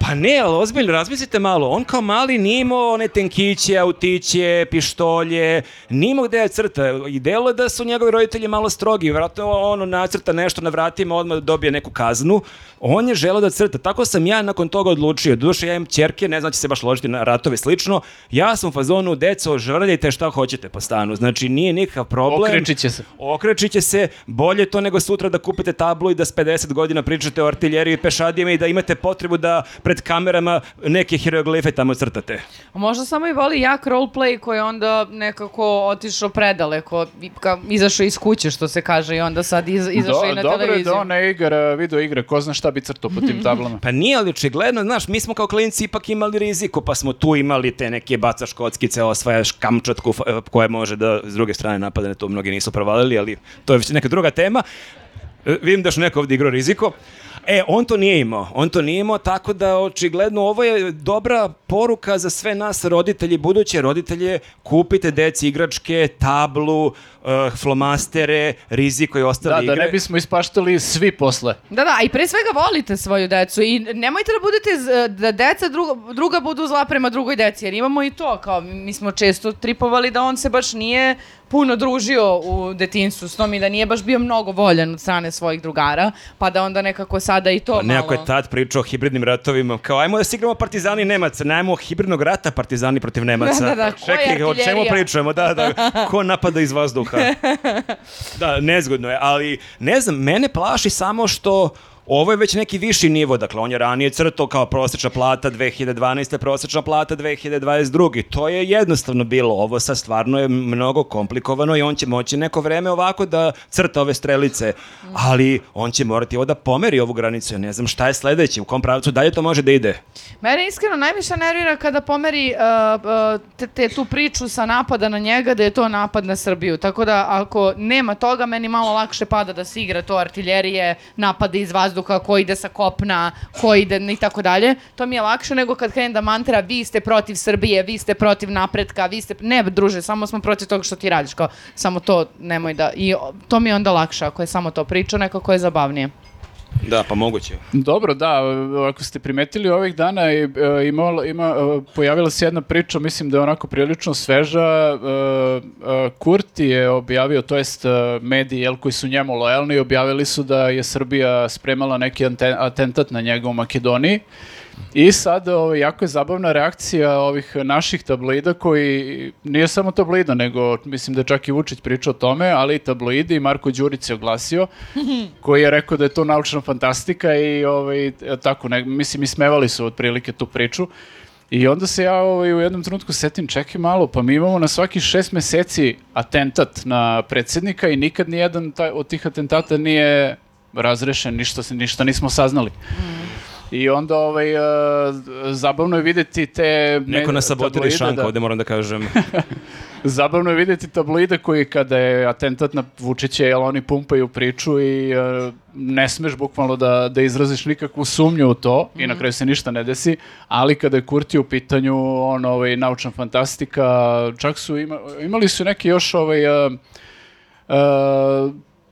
pa ne, ali ozbiljno, razmislite malo, on kao mali nije imao one tenkiće, autiće, pištolje, nije imao gde da crta. I delo je da su njegovi roditelji malo strogi, vjerojatno ono nacrta nešto na vratima, odmah dobije neku kaznu. On je želeo da crta. Tako sam ja nakon toga odlučio. Duše, ja imam ćerke, ne će se baš ložiti na ratove slično. Ja sam u fazonu, deco, žvrljajte šta hoćete po stanu. Znači, nije nikakav problem. Okrećit će se. Okrećit će se, bolje to nego sutra da kupite tablu i da s 50 godina pričate o artiljeriji i pešadijama i da imate potrebu da pred kamerama neke hieroglife tamo crtate. A Možda samo i voli jak roleplay koji je onda nekako otišao predaleko, izašao iz kuće što se kaže i onda sad iz, izašao i na dobro je televiziju. da on ne igra video igre, ko zna šta bi crtao po tim tablama. Pa nije, ali očigledno, znaš, mi smo kao klinci ipak imali riziku, pa smo tu imali te neke bacaš kockice, osvajaš kamčatku koja može da s druge strane napadne, to mnogi nisu provalili, ali to je već neka druga tema. E, Vidim da još neko ovdje igrao riziko. E, on to nije imao. On to nije imao, tako da očigledno ovo je dobra poruka za sve nas roditelji, buduće roditelje. Kupite deci igračke, tablu, eh, flomastere, riziko i ostale Da, igre. da ne bismo ispaštali svi posle. Da, da, a i pre svega volite svoju decu i nemojte da budete, z- da deca druga, druga budu zla prema drugoj deci, jer imamo i to, kao mi smo često tripovali da on se baš nije puno družio u detinstvu s tom i da nije baš bio mnogo voljan od strane svojih drugara, pa da onda nekako sada i to malo... Nekako je tad pričao o hibridnim ratovima, kao ajmo da se igramo partizani i Nemaca, najmo hibridnog rata partizani protiv Nemaca. Da, da, da, Čekaj, o čemu pričamo, da, da, ko napada iz vazduha. Da, nezgodno je, ali ne znam, mene plaši samo što ovo je već neki viši nivo, dakle on je ranije crtao kao prosječna plata 2012. prosječna plata 2022. To je jednostavno bilo, ovo sad stvarno je mnogo komplikovano i on će moći neko vreme ovako da crta ove strelice, ali on će morati ovo da pomeri ovu granicu, ja ne znam šta je sledeće, u kom pravcu dalje to može da ide. Mene iskreno najviše nervira kada pomeri uh, uh, te, te tu priču sa napada na njega da je to napad na Srbiju. Tako da ako nema toga, meni malo lakše pada da se igra to artiljerije, napade iz vazduha, ko ide sa kopna, ko ide i tako dalje. To mi je lakše nego kad krenem da mantra vi ste protiv Srbije, vi ste protiv napretka, vi ste... Ne, druže, samo smo protiv toga što ti radiš. Kao, samo to nemoj da... I to mi je onda lakše ako je samo to priča, nekako je zabavnije. Da, pa moguće. Dobro, da, ako ste primetili ovih dana i, e, imala, ima, e, pojavila se jedna priča, mislim da je onako prilično sveža. e, Kurti je objavio, to jest mediji jel, koji su njemu lojalni, objavili su da je Srbija spremala neki atentat na njega u Makedoniji. I sad ovaj, jako je zabavna reakcija ovih naših tabloida koji, nije samo tabloida, nego mislim da je čak i Vučić pričao o tome, ali i tabloidi i Marko Đurić se oglasio, koji je rekao da je to naučna fantastika i ovaj, tako, ne, mislim, ismevali su otprilike tu priču. I onda se ja ovaj, u jednom trenutku setim, čekaj malo, pa mi imamo na svaki šest meseci atentat na predsjednika i nikad nijedan taj, od tih atentata nije razrešen, ništa, ništa nismo saznali. I onda ovaj, uh, zabavno je vidjeti te... Neko nas sabotira šanka, da. ovde moram da kažem. Zabavno je vidjeti tabloide koji kada je atentat na Vučića, jel oni pumpaju priču i e, ne smeš bukvalno da, da izraziš nikakvu sumnju u to i na kraju se ništa ne desi, ali kada je Kurti u pitanju on, ovaj, naučna fantastika, čak su ima, imali su neki još ovaj, e,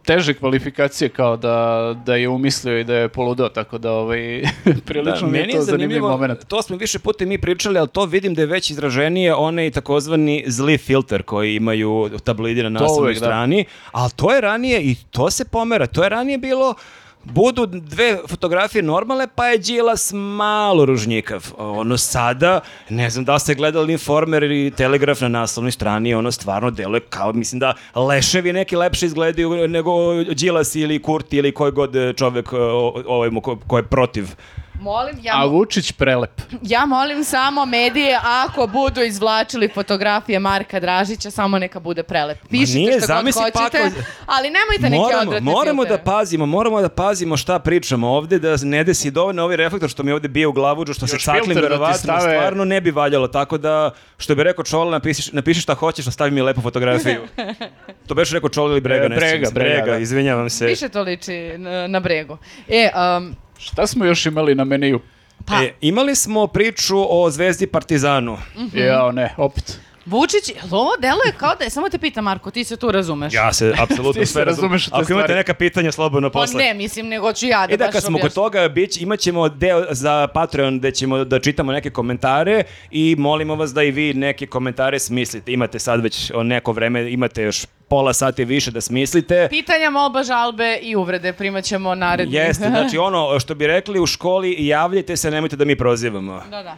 teže kvalifikacije kao da, da je umislio i da je poludeo, tako da ovaj, prilično mi je to zanimljiv moment. to smo više puta i mi pričali, ali to vidim da je već izraženije onaj takozvani zli filter koji imaju tabloidi na naslovnoj da. strani, ali to je ranije i to se pomera, to je ranije bilo budu dve fotografije normalne, pa je Đilas malo ružnjikav. Ono sada, ne znam da li ste gledali Informer ili Telegraf na naslovnoj strani, ono stvarno deluje kao, mislim da leševi neki lepše izgledaju nego Đilas ili Kurti ili koji god čovek o- ovaj ko, ko je protiv. Molim, ja, A Vučić prelep. ja molim samo medije, ako budu izvlačili fotografije Marka Dražića, samo neka bude prelep. Pišite nije, što god zamisli pa hoćete, ako- ali nemojte neke Moramo, odvratne moramo da filtere. pazimo, moramo da pazimo šta pričamo ovde, da ne desi dovoljno ovaj reflektor što mi ovde bije u glavu, što se Još caklim filter da verovatno, stave- stvarno ne bi valjalo, tako da, što bi rekao Čola, napiši, napiši šta hoćeš, a stavi mi lepu fotografiju. to beš rekao Čola ili Brega, E, Brega, se. Brega, da. izvinjavam se. Više to liči na, na bregu. E, um, Šta smo još imali na meniju? Pa. E, imali smo priču o Zvezdi Partizanu. Mhm. Jao, ne, opet. Vučić, jel ovo deluje kao da je, samo te pitam Marko, ti se tu razumeš? Ja se apsolutno sve razumeš Ako imate neka pitanja, slobodno Pa posle. ne, mislim, nego ću ja da I da baš kad smo kod toga, bić, imat ćemo deo za Patreon gde ćemo da čitamo neke komentare i molimo vas da i vi neke komentare smislite. Imate sad već o neko vreme, imate još pola sati više da smislite. Pitanja, molba, žalbe i uvrede primat ćemo naredni. Jeste, znači ono što bi rekli u školi, javljajte se, nemojte da mi prozivamo. da, da.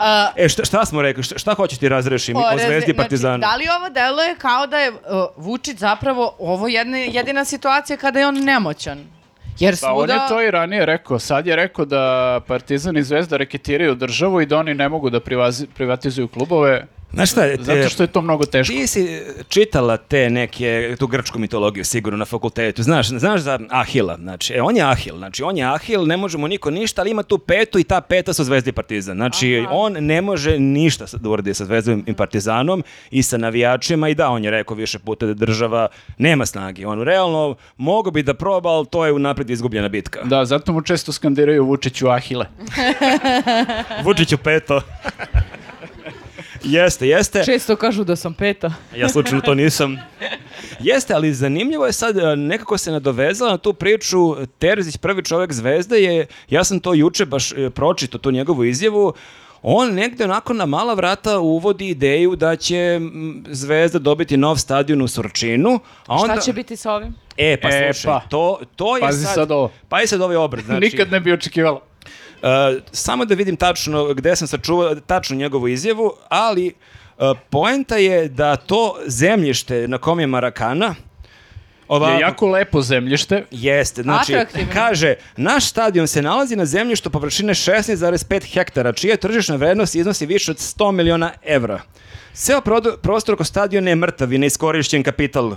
A, E, šta, šta smo rekli? Šta, šta hoćeš ti razrešim o, Zvezdi i Partizanu? Znači, da li ovo deluje kao da je uh, Vučić zapravo ovo jedna, jedina situacija kada je on nemoćan? Jer Pa on svuda... je to i ranije rekao. Sad je rekao da Partizan i Zvezda reketiraju državu i da oni ne mogu da privazi- privatizuju klubove. Znaš šta, te- Zato što je to mnogo teško. Ti si čitala te neke, tu grčku mitologiju sigurno na fakultetu. Znaš, znaš za Ahila, znači, e, on je Ahil, znači on je Ahil, ne možemo niko ništa, ali ima tu petu i ta peta su Zvezda i Partizan. Znači, on ne može ništa da uradi sa Zvezdom i Partizanom i sa navijačima i da, on je rekao više puta da država nema snage. On realno mogo bi da proba, ali to je unapred izgubljena bitka. Da, zato mu često skandiraju Vučiću Ahile. Vučiću peto. jeste, jeste. Često kažu da sam peta. Ja slučajno to nisam. Jeste, ali zanimljivo je sad, e, nekako se nadovezala na tu priču, Terzić, prvi čovjek zvezda je, ja sam to juče baš e, pročitao, tu njegovu izjavu, on negde onako na mala vrata uvodi ideju da će Zvezda dobiti nov stadion u Surčinu, a onda... Šta će biti sa ovim? E, pa E, slušaj, pa. to, to je Pazi sad ovo. Pa je sad ovaj obrat, znači... Nikad ne bi očekivala. Uh, samo da vidim tačno gde sam sačuvao tačno njegovu izjavu, ali uh, poenta je da to zemljište na kom je Marakana ovako, Je jako lepo zemljište. Jeste, znači, Atraktivno. kaže, naš stadion se nalazi na zemljištu površine 16,5 hektara, čija tržišna vrednost iznosi više od 100 miliona evra. Ceo prostor oko stadiona je mrtav i neiskorišćen kapital.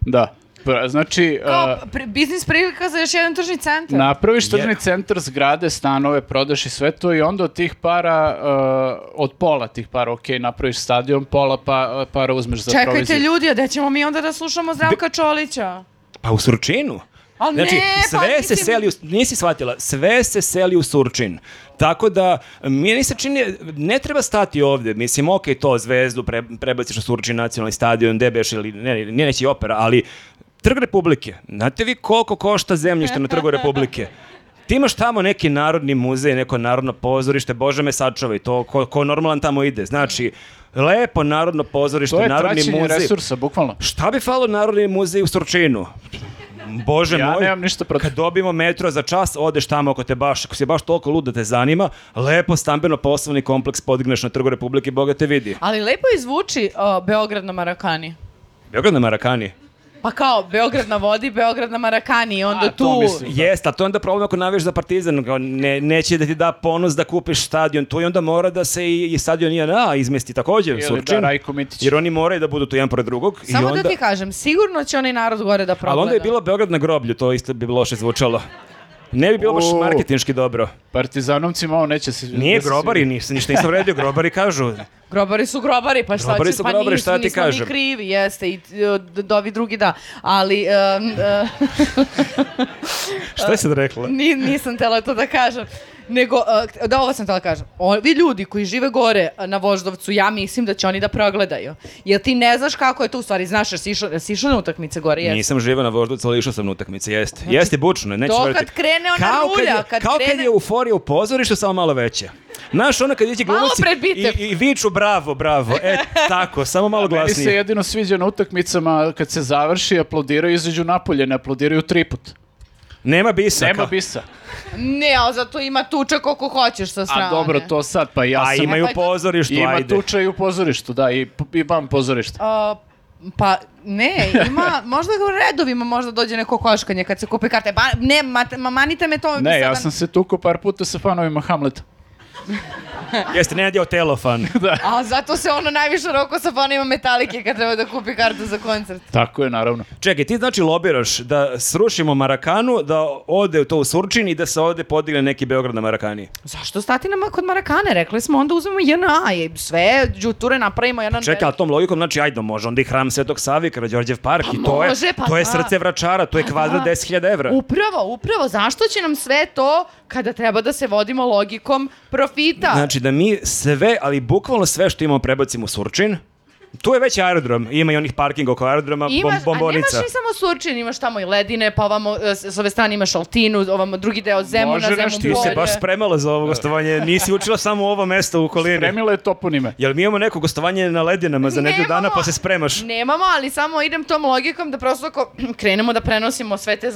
Da. Pra- Znači, Kao a, pri- biznis prilika za još jedan tržni centar. napraviš tržni Je. centar, zgrade, stanove, prodaš i sve to i onda od tih para, a, od pola tih para, ok, napraviš stadion, pola pa, para uzmeš za Čekajte proviziju. ljudi, a gde ćemo mi onda da slušamo Zdravka Čolića? Pa u Surčinu. Ali Znači, ne, pa sve se mislim- seli, u, nisi shvatila, sve se seli u Surčin. Tako da, meni se čini, ne treba stati ovde, mislim, ok, to zvezdu, pre, prebaciš u Surčin nacionalni stadion, gde beš ili, ne, ne, neće i opera, ali Trg Republike, znate vi koliko košta zemljište na Trgu Republike? Ti imaš tamo neki narodni muzej, neko narodno pozorište, Bože me sačuvaj, to ko, ko normalan tamo ide. Znači, lepo narodno pozorište, To je narodni traćenje muzej. resursa, bukvalno. Šta bi falo narodni muzej u Surčinu? Bože Ja moj, nemam ništa protiv. kad dobijemo metro za čas, odeš tamo ako te baš, ako si baš toliko lud da te zanima, lepo stambeno poslovni kompleks podigneš na Trgu Republike, Boga te vidi. Ali lepo izvuči o, Beograd na Marakani. Beograd na Marakani. Pa kao, Beograd na vodi, Beograd na Marakani i onda A, to tu... mislim. Jeste, a to je onda problem ako navijaš za Partizan, kao ne, neće da ti da ponos da kupiš stadion, tu i onda mora da se i, i stadion INA izmesti također, Ili Surčin, da, Rajko Mitić. jer oni moraju da budu tu jedan pored drugog. i Samo onda, da ti kažem, sigurno će onaj narod gore da progleda. Ali onda je bilo Beograd na groblju, to isto bi loše zvučalo. Ne bi bilo baš U. marketinški dobro. Partizanovcima ovo neće se... Nije da se grobari, svidi. nisam, ništa nisam redio, grobari kažu. Grobari su grobari, pa šta Grobari će, su pa grobari, nismo, šta ti nismo kažem? mi krivi, jeste, i e, d- d- ovi drugi da. Ali, em, e, Šta je sad rekla? ni, nisam tela to da kažem. Nego, e, da ovo sam tela kažem. Ovi ljudi koji žive gore na Voždovcu, ja mislim da će oni da progledaju. Jer ti ne znaš kako je to u stvari, znaš, jer si išao, jesi išao na utakmice gore, jesi? Nisam živio na voždovcu, ali išao sam na utakmice, jeste. jeste bučno, neću to kad krene ona kao rulja, kad je, kad kao kad krene- je euforija u pozorištu, samo malo veća. Znaš, ono kad iđe glumci i, i viču bravo, bravo. E, tako, samo malo Meni se glasnije. jedino sviđa na utakmicama kad se završi, aplaudiraju izađu napolje, ne aplaudiraju tri put. Nema bisa. Nema kao- bisa. Ne, ali zato ima tuča koliko hoćeš sa strane. A dobro, to sad, pa ja A sam... imaju E, pa to- pozorištu, Ima ajde. tuča i u pozorištu, da, i, i vam pozorište. A, pa ne, ima, možda u redovima možda dođe neko koškanje kad se kupi karte. Ba, ne, ma, ma, manite me to. Ne, ja sam se tukao par puta sa fanovima Hamleta. Jeste, ne je telofan. A zato se ono najviše roko sa fanima metalike kad treba da kupi kartu za koncert. Tako je, naravno. Čekaj, ti znači lobiraš da srušimo Marakanu, da ode to u Surčin i da se ovde podigne neki Beograd na Marakani. Zašto stati nama kod Marakane? Rekli smo onda uzmemo JNA i sve džuture napravimo jedan... Čekaj, ali tom logikom, znači, ajde, može onda i hram Svetog Savi, Karađorđev park i to je, može, pa to je da. srce vračara, to je kvadrat da. 10.000 evra. Upravo, upravo. Zašto će nam sve to kada treba da se vodimo logikom profita? Znači da mi sve, ali bukvalno sve što imamo prebacimo u Surčin, tu je već aerodrom, ima i onih parkinga oko aerodroma, bom, Imaš, a nemaš bombonica. ni samo Surčin, imaš tamo i ledine, pa ovamo, e, s ove strane imaš Altinu, ovamo drugi deo Zemuna, Može Zemun nešto, Ti se baš spremala za ovo gostovanje, nisi učila samo ovo mesto u okolini. Premila je toponime. Jel mi imamo neko gostovanje na ledinama za nedelju dana pa se spremaš? Nemamo, ali samo idem tom logikom da prosto ako krenemo da prenosimo sve te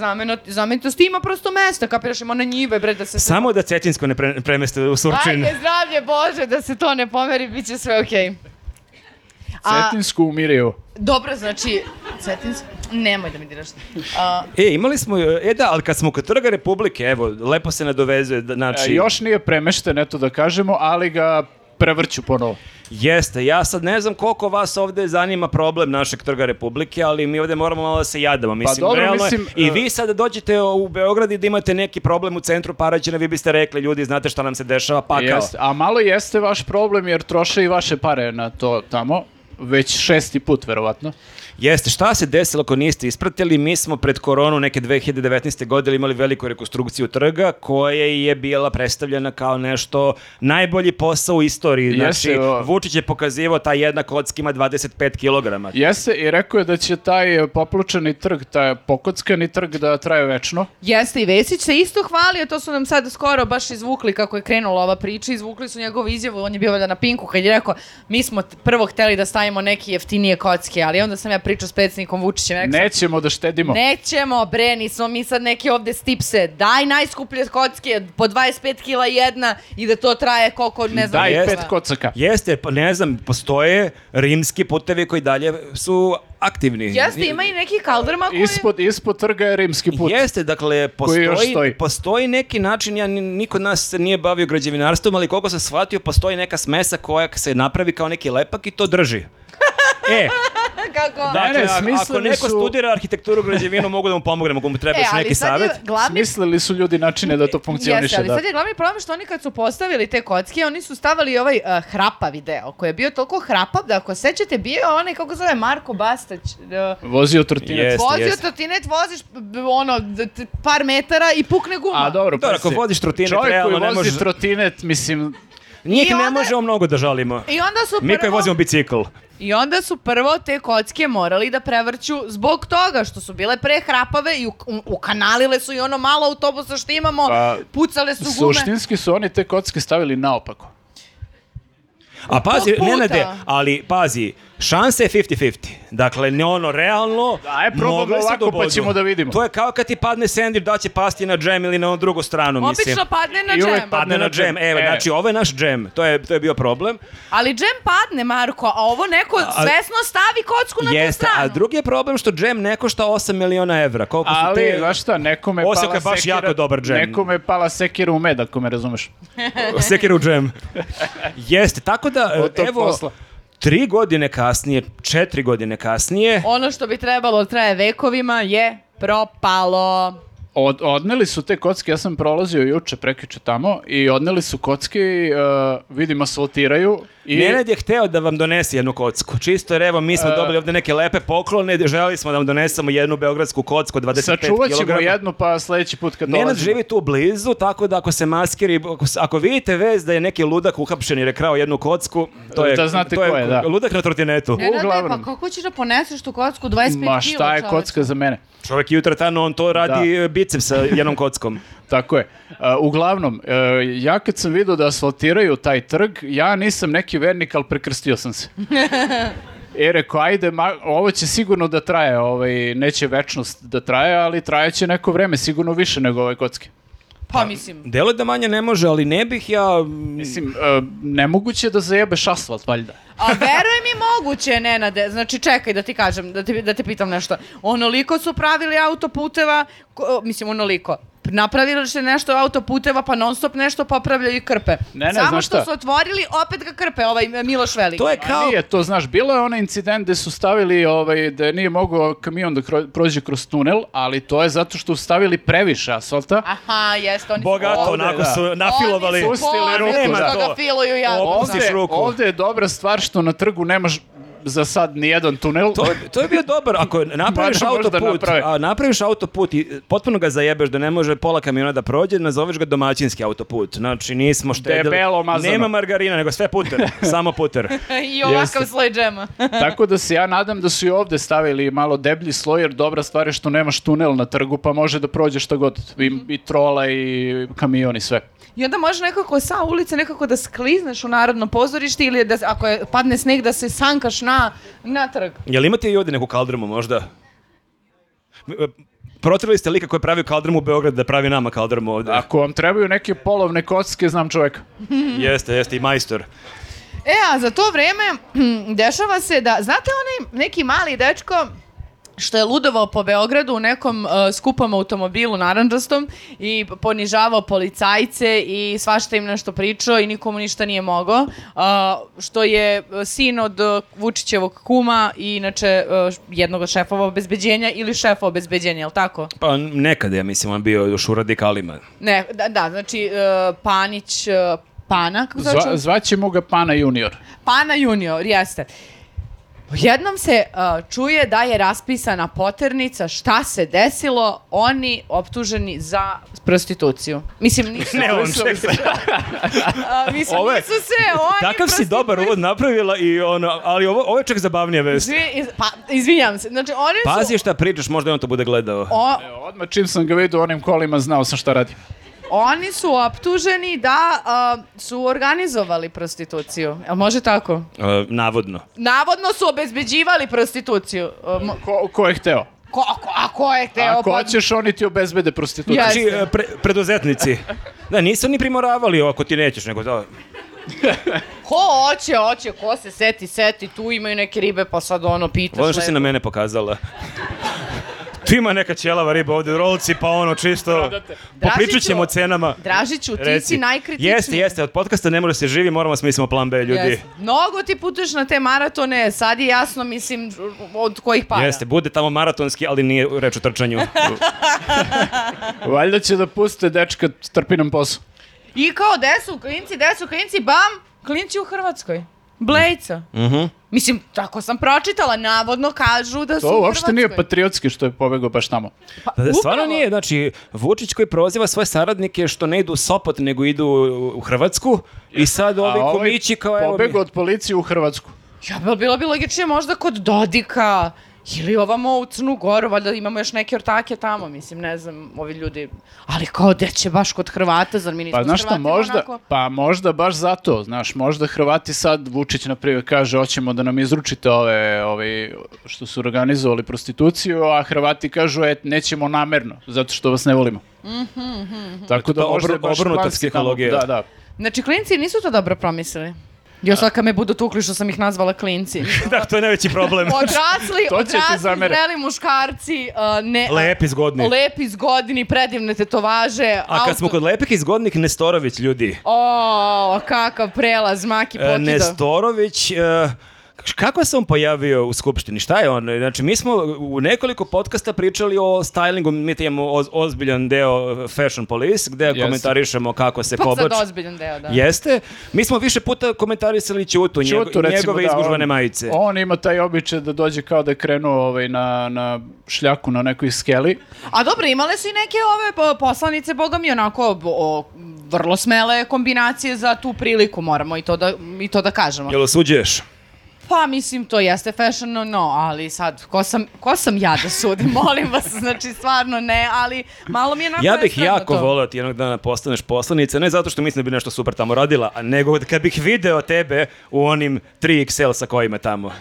znamenitosti, ima prosto mesta, kapiraš, ima na njive, bre, da se... Samo da Cetinsko ne pre, premeste u Surčin. Ajde, zdravlje Bože, da se to ne pomeri, bit će sve okej. A, Cetinsku umiraju. dobro, znači, Cetinsko, nemoj da mi diraš. A, E, imali smo, e da, ali kad smo kod Trga Republike, evo, lepo se nadovezuje, da, znači... E, još nije premešten, eto da kažemo, ali ga prevrću ponovo. Jeste, ja sad ne znam koliko vas ovde zanima problem našeg trga Republike, ali mi ovde moramo malo da se jadamo. Mislim, dobro, realno mislim, I e- vi sada dođete u Beograd i da imate neki problem u centru Paraćina, vi biste rekli, ljudi, znate šta nam se dešava, pa kao. Jeste, a malo jeste vaš problem jer troše i vaše pare na to tamo. Već šesti put, verovatno. Jeste, šta se desilo ako niste ispratili? Mi smo pred koronu neke 2019. godine imali veliku rekonstrukciju trga koja je bila predstavljena kao nešto najbolji posao u istoriji. Znači, Jeste, o- Vučić je pokazivao ta jedna kocka ima 25 kg. Jeste i rekao je da će taj poplučani trg, taj pokockani trg da traje večno. Jeste i Vesić se isto hvalio, to su nam sad skoro baš izvukli kako je krenula ova priča, izvukli su njegovu izjavu, on je bio valjda na Pinku kad je rekao mi smo prvo hteli da stavimo neke jeftinije kocke, ali onda sam ja pričao s predsjednikom Vučićem, rekao Nećemo da štedimo. Nećemo, bre, nismo mi sad neki ovde stipse. Daj najskuplje kocke, po 25 kila jedna i da to traje koliko, ne znam. Daj pet kocaka. Jeste, pa ne znam, postoje rimski putevi koji dalje su aktivni. Jeste, ima i neki kaldrma koji... Ispod, ispod trga je rimski put. Jeste, dakle, postoji, stoji. postoji neki način, ja, ni- niko od nas se nije bavio građevinarstvom, ali koliko sam shvatio, postoji neka smesa koja se napravi kao neki lepak i to drži. E, Kako? Da, ne, dakle, a- ako smislili neko su- studira arhitектuru građevinu, mogu da mu pomognem, ako mu treba E, ali neki sad savjet. je glavni Smislili su ljudi načine da to funkcioniše. Jeste, ali da. sad je glavni problem što oni kad su postavili te kocke, oni su stavili ovaj uh, hrapavi deo, koji je bio toliko hrapav da ako sećate bio je onaj, kako se zove, Marko Bastać. Uh, Vozio trotinet. Jeste, vozio jeste. trotinet, voziš b- ono, d- t- par metara i pukne guma. A dobro, Dobro, pa ako voziš trotinet, Čovjek realno koji ne vozi možeš- trotinet, mislim, Njih I ne onda- možemo mnogo da žalimo. I onda su Mi koji prvo... vozimo bicikl. I onda su prvo te kocke morali da prevrću zbog toga što su bile prehrapave i ukanalile su i ono malo autobusa što imamo, Pa, pucale su gume. suštinski su oni te kocke stavili naopako. A pazi. Nenade, ali pazi, šansa je 50-50. Dakle, ne ono, realno... Ajde, probamo mogle se ovako, pa ćemo da vidimo. To je kao kad ti padne sendvič, da će pasti na džem ili na onu drugu stranu, mislim. Obično padne na I džem. Padne na džem. Evo, E. znači, ovo je naš džem. To je, to je bio problem. Ali džem padne, Marko, a ovo neko svesno stavi kocku na tu Jeste, stranu. a drugi je problem što džem ne košta 8 miliona evra. Koliko su Ali, te... znaš šta, nekome pala je baš sekira, jako dobar džem. Nekome je pala sekira u med, ako me razumeš. Sekiru džem. Jeste, tako da, evo, posla. Tri godine kasnije, četiri godine kasnije, Ono što bi trebalo da traje vekovima je propalo. Od, odneli su te kocke, ja sam prolazio juče, prekjuče tamo, i odneli su kocke i uh, vidim asfaltiraju. I, Nenad je hteo da vam donese jednu kocku. Čisto jer evo mi smo E. dobili ovde neke lepe poklone, želeli smo da vam donesemo jednu beogradsku kocku od 25 Sačuvat ćemo kg. jednu, pa sledeći put kad Nenad dolazimo. živi tu blizu, tako da ako se maskiri, ako, ako vidite vez da je neki ludak uhapšen jer je krao jednu kocku, to je, Da znate to ko je, da. ludak na trotinetu. Nenade, Uglavnom. pa kako ćeš da poneseš tu kocku 25 Ma kila, šta je kocka za mene? Čovjek jutra tano, on to radi Da. Bicep sa jednom kockom. Tako je. Uh, uglavnom, uh, ja kad sam vidio da asfaltiraju taj trg, ja nisam neki vernik, ali prekrstio sam se. I rekao, ajde, ma, ovo će sigurno da traje, ovaj, neće večnost da traje, ali trajeće neko vreme, sigurno više nego ove kocke. Pa mislim, Delo je da manje ne može, ali ne bih ja... Mislim, uh, nemoguće je da zajebeš asfalt, valjda. a veruj mi moguće, Nenade, znači čekaj da ti kažem, da te, da te pitam nešto. Onoliko su pravili autoputeva, ko- mislim onoliko, napravili se nešto autoputeva, pa non stop nešto popravljaju i krpe. Ne, ne, Samo znaš što šta? su otvorili, opet ga krpe, ovaj Miloš Veliki. To je kao... nije to, znaš, bilo je onaj incident gde su stavili, ovaj, da nije mogao kamion da kro- prođe kroz tunel, ali to je zato što su stavili previše asfalta. Aha, jeste, oni Bogato, su... Ovde, onako da. su nafilovali. Oni su Pustili ruku, da. što ga filuju ja. Ovde- ovde je dobra stvar što na trgu nemaš za sad ni jedan tunel. To, je- to je bio dobar, ako napraviš autoput, naprave. a napraviš autoput i potpuno ga zajebeš da ne može pola kamiona da prođe, nazoveš ga domaćinski autoput. Znači nismo štedili. Debelo mazano. Nema margarina, nego sve puter, samo puter. I ovakav sloj džema. Tako da se ja nadam da su i ovde stavili malo deblji sloj, jer dobra stvar je što nemaš tunel na trgu, pa može da prođe šta god. I, i trola i kamion i sve. I onda može nekako sa ulice nekako da sklizneš u narodno pozorište ili da, ako je, padne sneg da se sankaš na, na trg. Jel imate i ovdje neku kaldrmu možda? Protrali ste lika koji je pravio kaldrmu u Beogradu da pravi nama kaldrmu ovde. Ako vam trebaju neke polovne kocke, znam čoveka. Jeste, jeste i majstor. E, a za to vreme dešava se da, znate onaj neki mali dečko što je ludovao po Beogradu u nekom uh, skupom automobilu naranđastom i ponižavao policajce i svašta im nešto pričao i nikomu ništa nije mogao. Uh, što je uh, sin od uh, Vučićevog kuma i inače uh, jednog od šefova obezbeđenja ili šefa obezbeđenja, jel tako? Pa nekada, ja mislim, on bio još u radikalima. Ne, da, da znači uh, Panić, uh, Pana, kako se zove Zva, zvaćemo ga Pana junior. Pana junior, jeste. Jednom se uh, čuje da je raspisana poternica, šta se desilo, oni optuženi za prostituciju. Mislim, nisu, Ne, on Nisu- uh, mislim, Ovo je- nisu se oni Takav si dobar uvod napravila i ono, ali ovo, ovo je čak zabavnija vest. Izvi- iz- pa, izvinjam se, znači oni su... Pazi šta pričaš, možda on to bude gledao. O, Evo, odmah čim sam ga vidio u onim kolima, znao sam šta radi. Oni su optuženi da uh, su organizovali prostituciju. Jel može tako? Uh, navodno. Navodno su obezbeđivali prostituciju. Uh, mo- Ko, ko je hteo? ko, a ko, a ko je hteo? Ako pa- hoćeš, oni ti obezbede prostituciju. Ja. Znači, uh, pre, preduzetnici. Da, nisu oni primoravali ako ti nećeš, nego to... Ko hoće, hoće, ko se seti, seti, tu imaju neke ribe, pa sad ono pitaš. Volim što si lepo. na mene pokazala. Tu ima neka ćelava riba ovdje u rolci, pa ono čisto... Popričat ćemo o cenama. Dražiću, ti Reci. si najkritičniji. Jeste, jeste, od podcasta ne može se živi, moramo smislimo plan B, ljudi. Jeste. Mnogo ti putuješ na te maratone, sad je jasno, mislim, od kojih para. Jeste, bude tamo maratonski, ali nije reč o trčanju. Valjda će da puste dečka, trpi nam posao. I kao, gde su klinci, gde su klinci, bam, klinci u Hrvatskoj. Blejca. Mhm. Mislim, tako sam pročitala, navodno kažu da su To uopšte nije patriotski što je pobegao baš tamo. Pa, Da, stvarno upravo. nije, znači, Vučić koji proziva svoje saradnike što ne idu u Sopot, nego idu u- Hrvatsku i sad ovi ovaj komići kao. Pobegao od policije u Hrvatsku. Ja, bilo bi logičnije možda kod Dodika ili ovamo u Crnu Goru, valjda imamo još neke ortake tamo, mislim, ne znam, ovi ljudi, ali kao gde će baš kod Hrvata, zar mi nismo Pa znaš šta, možda, onako? pa možda baš zato, znaš, možda Hrvati sad, Vučić na primjer kaže, hoćemo da nam izručite ove, ove što su organizovali prostituciju, a Hrvati kažu, et, nećemo namerno, zato što vas ne volimo. Tako da to možda je obr- baš obrnuta psihologija. Da, da. Znači, klinci nisu to dobro promislili. Jo, sad kad me budu tukli što sam ih nazvala klinci. Da, to je najveći problem. Odrasli, To će odrasli, zreli muškarci, uh, ne, Lepi, zgodni. lepi, zgodni, predivne tetovaže. A kad smo kod lepih i zgodnih, Nestorović, ljudi. O, kakav prelaz, maki E, pokida. Nestorović, e, kako se on pojavio u Skupštini? Šta je on? Znači, mi smo u nekoliko podcasta pričali o stylingu, mi imamo oz- ozbiljan deo Fashion Police, gde Jeste. komentarišemo kako se Pa sad kobač... ozbiljan deo, da. Jeste. Mi smo više puta komentarisali Ćutu, njego- Ćutu, recimo, njegove da, izgužvane on- majice. On ima taj običaj da dođe kao da je krenuo ovaj, na, na šljaku na nekoj skeli. A dobro, imale su i neke ove po- poslanice, boga mi, onako o, vrlo smele kombinacije za tu priliku, moramo i to da, i to da kažemo. Jel osuđuješ? Pa mislim, to jeste fashion, no, ali sad, ko sam, ko sam ja da sudim, molim vas, znači stvarno ne, ali malo mi je onako Ja bih jako to. volio da ti jednog dana postaneš poslanica, ne zato što mislim da bi nešto super tamo radila, a nego kad bih video tebe u onim 3XL sa kojima tamo.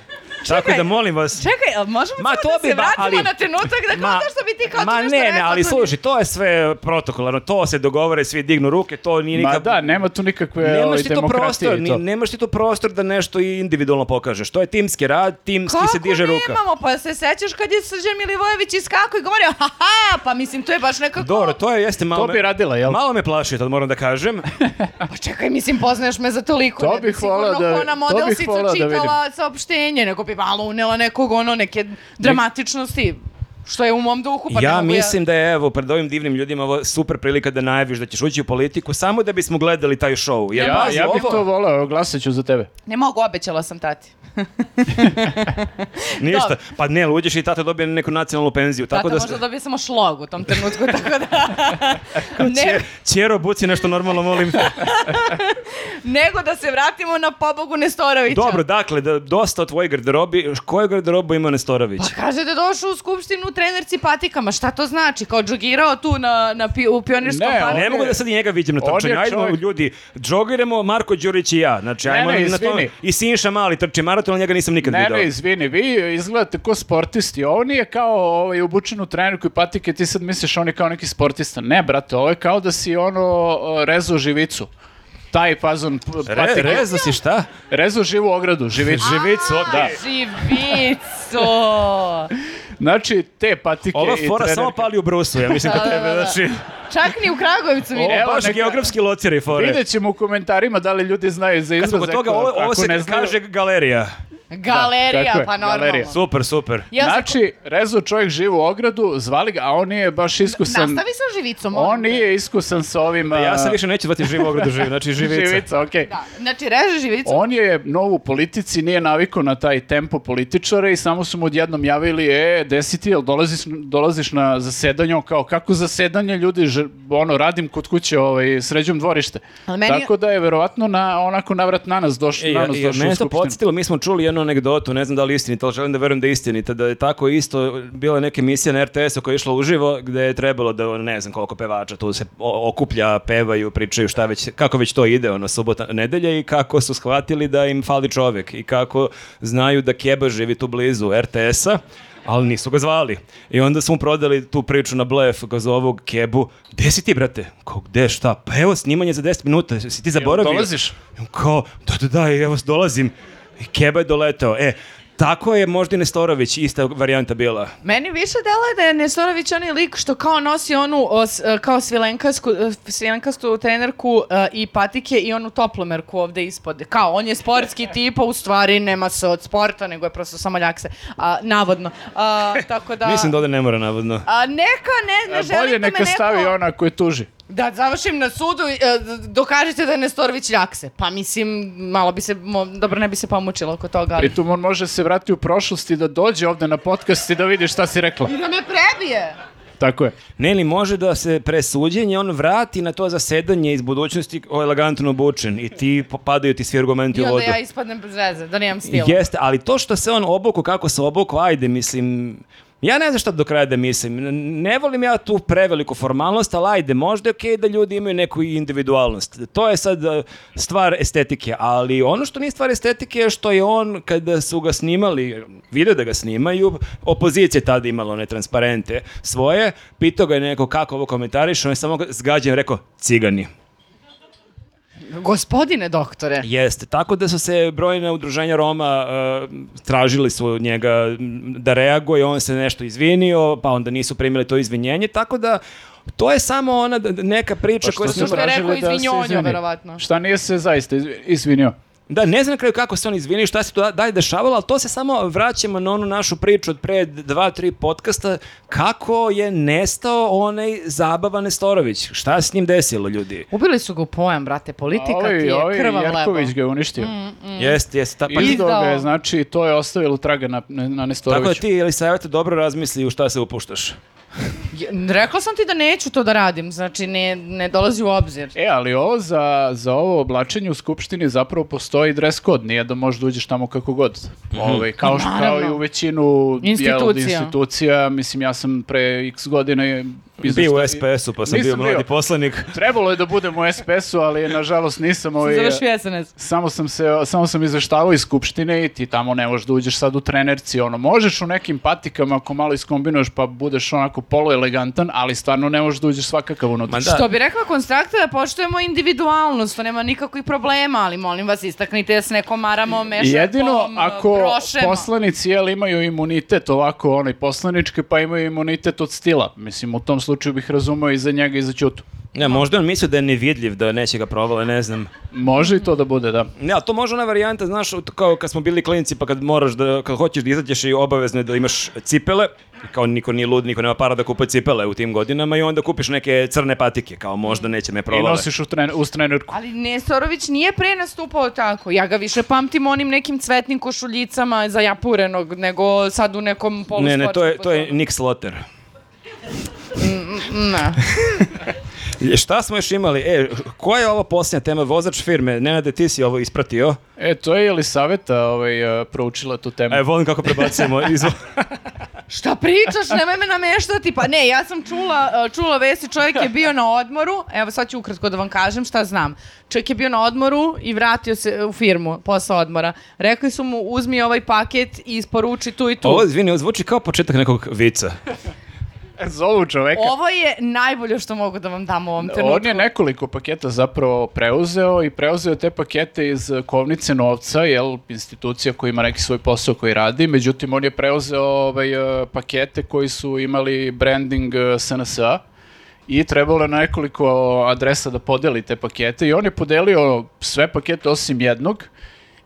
Tako da molim vas... Čekaj, možemo Ma, to da bi se vratimo ali- na trenutak da kao to što bi ti kao ma tu nešto ne, ne, ali to slušaj, to je sve protokolarno, to se dogovore, svi dignu ruke, to nije Ma nikak... da, nema tu nikakve ovaj, Nemaš ti to demokratije prostor, i ni, to. nemaš ti to prostor da nešto i individualno pokažeš. To je timski rad, timski Kako se diže ruka. nemamo? Pa se sećaš kad je Srđan Milivojević iskako i govorio, haha, pa mislim, to je baš nekako... Dobro, to je, jeste malo... To bi radila, jel? Malo me plaši, to moram da kažem. Pa čekaj, mislim, poznaješ me za toliko. To bih sigurno voleo da- ko na to modelsica da čitala saopštenje, nego bi malo unela nekog, ono, neke dramatičnosti. Što je u mom duhu, pa ne ja mogu mislim da je, evo, pred ovim divnim ljudima ovo super prilika da najaviš da ćeš ući u politiku samo da bismo gledali taj show. Jer, Ja, ja bih ovo- to voleo, glasat ću za tebe. Ne mogu, obećala sam tati. Ništa. Pa ne, luđeš i tata dobije neku nacionalnu penziju. Tata Tako da možda dobije samo šlog u tom trenutku, tako da... ne, Ćero, buci nešto normalno, molim. te. nego da se vratimo na pobogu Nestorovića. Dobro, dakle, da, dosta o tvojoj garderobi. Koju garderobu ima Nestorović? Pa kaže da došao u skupštinu trenerci patikama. Šta to znači? Kao džogirao tu na, na pi, u pionirskom Ne, parku? Ne je- mogu da sad i njega vidim na on je trčanju. Ajmo, čovjek- ljudi, džogiramo Marko Đurić i ja. Znači, Ne, ajmo ne, na to. izvini. I Sinša Mali trči maraton, ali njega nisam nikad Ne, video. ne, izvini, vi izgledate ko sportisti. Ovo nije kao ovaj, obučen u trenerku i patike, ti sad misliš on je kao neki sportista. Ne, brate, ovo je kao da si ono rezao živicu. Taj fazon p- Re, patike. rezo si šta? Rezao živu ogradu, živicu. Živicu, Da. okej. Živico! Znači, te patike Ova i fora samo pali u brusu, ja mislim, kod Da, da, tebe, da. znači... Čak ni u Kragujevcu mi Ovo Evo, baš neka- geografski lociri fore. Vidjet ćemo u komentarima da li ljudi znaju za Kad izraz. smo kod toga, ovo, ovo se ne znaju- kaže galerija. Galerija, tako je, pa normalno. galerija. Super, super. Ja sam- Znači, Rezo čovjek živi u ogradu, zvali ga, a on nije baš iskusan. Nastavi sa živicom. On nije iskusan sa ovim... Ja se više neću zvati živo ogradu živi, znači živica. Živica, okej. Da, znači reže živicu. On je nov u politici, nije navikao na taj tempo političara i samo su mu odjednom javili, e, desi ti, jel dolaziš, dolaziš na zasedanje? On kao, kako zasedanje ljudi, ž- ono, radim kod kuće, ovaj, sređujem dvorište. Meni- Tako da je verovatno na, onako navrat na nas došlo, E, na ja, nas ja, došlo mene u to podsjetilo, mi smo čuli jednu anegdotu, ne znam da li je istinita, ali želim da verujem da je istinita, da je tako isto bila neka emisija na RTS-u koja je išla uživo, gde je trebalo da, ne znam koliko pevača tu se okuplja, pevaju, pričaju šta već, kako već to ide, ono, subota, nedelja i kako su shvatili da im fali čovek i kako znaju da Keba živi tu blizu RTS-a, ali nisu ga zvali. I onda su mu prodali tu priču na blef, ga zovu Kebu, gde si ti, brate? Kao, gde, šta? Pa evo, snimanje za 10 minuta, si ti zaboravio? dolaziš? I on kao, da, da, da, evo dolazim. I Keba je doletao. E, tako je možda i Nestorović, ista varijanta bila. Meni više deluje da je Nesorović onaj lik što kao nosi onu o, s- e, kao svilenkasku, e, svilenkastu trenerku e, i patike i onu toplomerku ovde ispod. Kao, on je sportski tip, a u stvari nema se od sporta, nego je prosto samo ljakse. A, navodno. A, tako da... Mislim da ovde ne mora, navodno. A neka, ne, ne A želim Bolje da me neka neko... stavi ona koji tuži. Da završim na sudu i e, d- dokažite da je Nestorović ljakse. Pa mislim, malo bi se, mo- dobro ne bi se pomučila oko toga, ali... Pritom on može se vratiti u prošlost i da dođe ovde na podcast i da vidi šta si rekla. I da me prebije! Tako je. Ne li može da se pre suđenja on vrati na to zasedanje iz budućnosti o elegantno obučen i ti popadaju ti svi argumenti I u onda vodu. ja ispadnem bez veze, da nemam stila. Jeste, ali to što se on obuku, kako se obuku, ajde, mislim, ja ne znam šta do kraja da mislim. Ne volim ja tu preveliku formalnost, ali ajde, možda je okej da ljudi imaju neku individualnost. To je sad eh, stvar estetike, ali ono što nije stvar estetike je što je on, kada su ga snimali, video da ga snimaju, opozicija tada imala one transparente svoje, pitao ga je neko kako ovo komentariš, on je samo zgađen rekao, cigani. Gospodine doktore. Jeste, tako da su se brojne udruženja Roma uh, tražili su od njega da reaguje, on se nešto izvinio, pa onda nisu primili to izvinjenje, tako da to je samo ona neka priča Pa koja se... Što je rekao tražili da se izvinjonjo, izvini? verovatno. Šta nije se zaista izvi- izvinio? Da, ne znam na kraju kako se on izvinio, šta se tu dalje dešavalo, ali to se samo vraćamo na onu našu priču od pre dva, tri podcasta, kako je nestao onaj zabavan Nestorović. Šta se s njim desilo, ljudi? Ubili su ga u pojam, brate, politika Ovi- ti je ovi krvav Jerković lebo. ga je uništio. Jeste, jeste. Ta, pa, Izdao ga je, znači, to je ostavilo traga na, na tako da Nestoroviću. ti, ili savjeti, dobro razmisli u šta se upuštaš. Rekla sam ti da neću to da radim, znači ne, ne dolazi u obzir. E, ali ovo za, za ovo oblačenje u Skupštini zapravo postoji dress code, nije da možeš da uđeš tamo kako god. Ovaj, kao, što, kao Naravno. i u većinu jel, Institucija. institucija, mislim, ja sam pre x godina Bio u SPS-u, pa sam bio mladi bio. poslanik. Trebalo je da budem u SPS-u, ali nažalost nisam ovaj, samo sam se samo sam izveštavao iz skupštine i ti tamo ne možeš da uđeš sad u trenerci ono možeš u nekim patikama ako malo iskombinuješ pa budeš onako polu elegantan ali stvarno ne možeš da uđeš svakakav unutra da. Što bi rekla konstrakta da poštujemo individualnost, to nema nikakvih problema, ali molim vas istaknite da se neko maramo mešakom, Jedino ako brošemo. poslanici jel, imaju imunitet ovako onaj poslanički pa imaju imunitet od stila mislim u tom slučaju bih razumeo i za njega i za Ćutu Ne, možda on mislio da je nevidljiv, da neće ga provale, ne znam. može i to da bude da Ne, ali to može ona varijanta, znaš, kao kad smo bili klinci, pa kad moraš da, kad hoćeš da izađeš i obavezno je da imaš cipele, kao niko nije lud, niko nema para da kupuje cipele u tim godinama i onda kupiš neke crne patike, kao možda neće me i provale. nosiš u trener, uz trenerku Ali Nestorović nije pre nastupao tako. Ja ga više pamtim onim nekim cvetnim košuljicama za japurenog, nego sad u nekom Ne, polusportskom ne, to je, to je. Nick Slotter. E, Šta smo još imali? E, koja je ova posljednja tema? Vozač firme. Nenade, ti si ovo ispratio. e to je Elisaveta ovaj, uh, proučila tu temu E, volim kako prebacujemo. Izvo... Šta pričaš? Nemoj me nameštati. Pa ne, ja sam čula, uh, čula vesti, čovjek je bio na odmoru. Evo sad ću ukratko da vam kažem šta znam. Čovjek je bio na odmoru i vratio se u firmu posle odmora. Rekli su mu uzmi ovaj paket i isporuči tu i tu. Ovo, izvini, ovo zvuči kao početak nekog vica. Zovu čoveka. Ovo je najbolje što mogu da vam dam u ovom trenutku. On je nekoliko paketa zapravo preuzeo i preuzeo te pakete iz kovnice novca, jel, institucija koja ima neki svoj posao koji radi, međutim on je preuzeo ovaj, eh, pakete koji su imali branding eh, SNS-a i trebalo je nekoliko adresa da podeli te pakete i on je podelio sve pakete osim jednog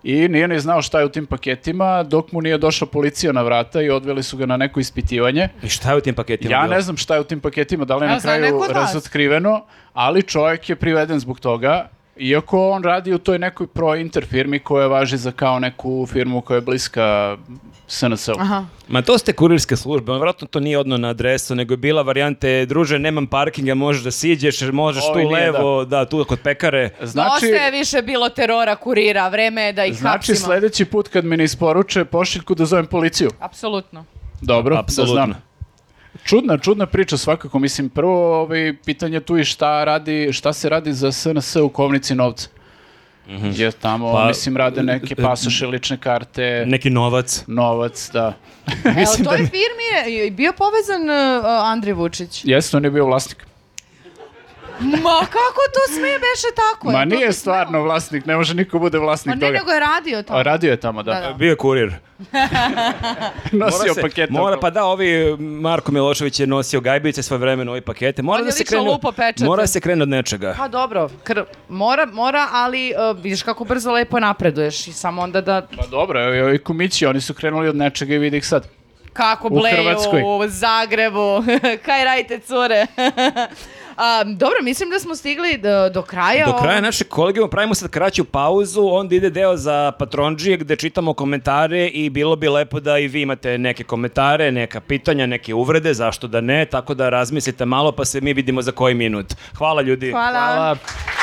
i nije ni znao šta je u tim paketima dok mu nije došla policija na vrata i odveli su ga na neko ispitivanje. I šta je u tim paketima? Ja bilo? ne znam šta je u tim paketima, da li je Evo, na kraju razotkriveno, ali čovjek je priveden zbog toga, iako on radi u toj nekoj pro-inter firmi koja važi za kao neku firmu koja je bliska SNS-u. Aha. Ma to ste kurirske službe, on vjerojatno to nije odno na adresu, nego je bila varijante, druže, nemam parkinga, možeš da siđeš, možeš Ovi tu nije, levo, da. tu kod pekare. Znači, Dosta je više bilo terora kurira, vreme je da ih znači hapsimo. sledeći put kad mi ne isporuče pošiljku da zovem policiju. Apsolutno. Dobro, Apsolutno. da znam. Čudna, čudna priča svakako. Mislim, prvo ovaj, pitanje tu i šta, radi, šta se radi za SNS u kovnici novca. Jer tamo, Pa, mislim, rade neke pasoše, lične karte, Neki novac. novac, da. Evo, mislim toj da mi- firmi je bio povezan uh, Andrej Vučić. Jeste, on je bio vlasnik. Ma kako to sme beše tako? Ma to nije stvarno vlasnik, ne može niko bude smeo? vlasnik Ma ne, toga. nego je radio tamo. A radio je tamo, da. Da, da. Bio je kurir. Nosio pakete. Mora, pa da, ovi Marko Milošević je nosio gajbice svoje vremeno ove pakete. Mora On da se pečate. mora da se krene od nečega. Pa dobro, kr- mora, mora, ali uh, vidiš kako brzo lepo napreduješ i samo onda da Pa dobro, evo i ovi kumići, oni su krenuli od nečega i vidi ih sad. kako bleju u Zagrebu, kaj radite cure. A, dobro, mislim da smo stigli do, do kraja. Do kraja naše kolegijuma pravimo sad kraću pauzu, onda ide deo za patronđije gde čitamo komentare i bilo bi lepo da i vi imate neke komentare, neka pitanja, neke uvrede, zašto da ne, tako da razmislite malo pa se mi vidimo za koji minut. Hvala ljudi. Hvala. Hvala.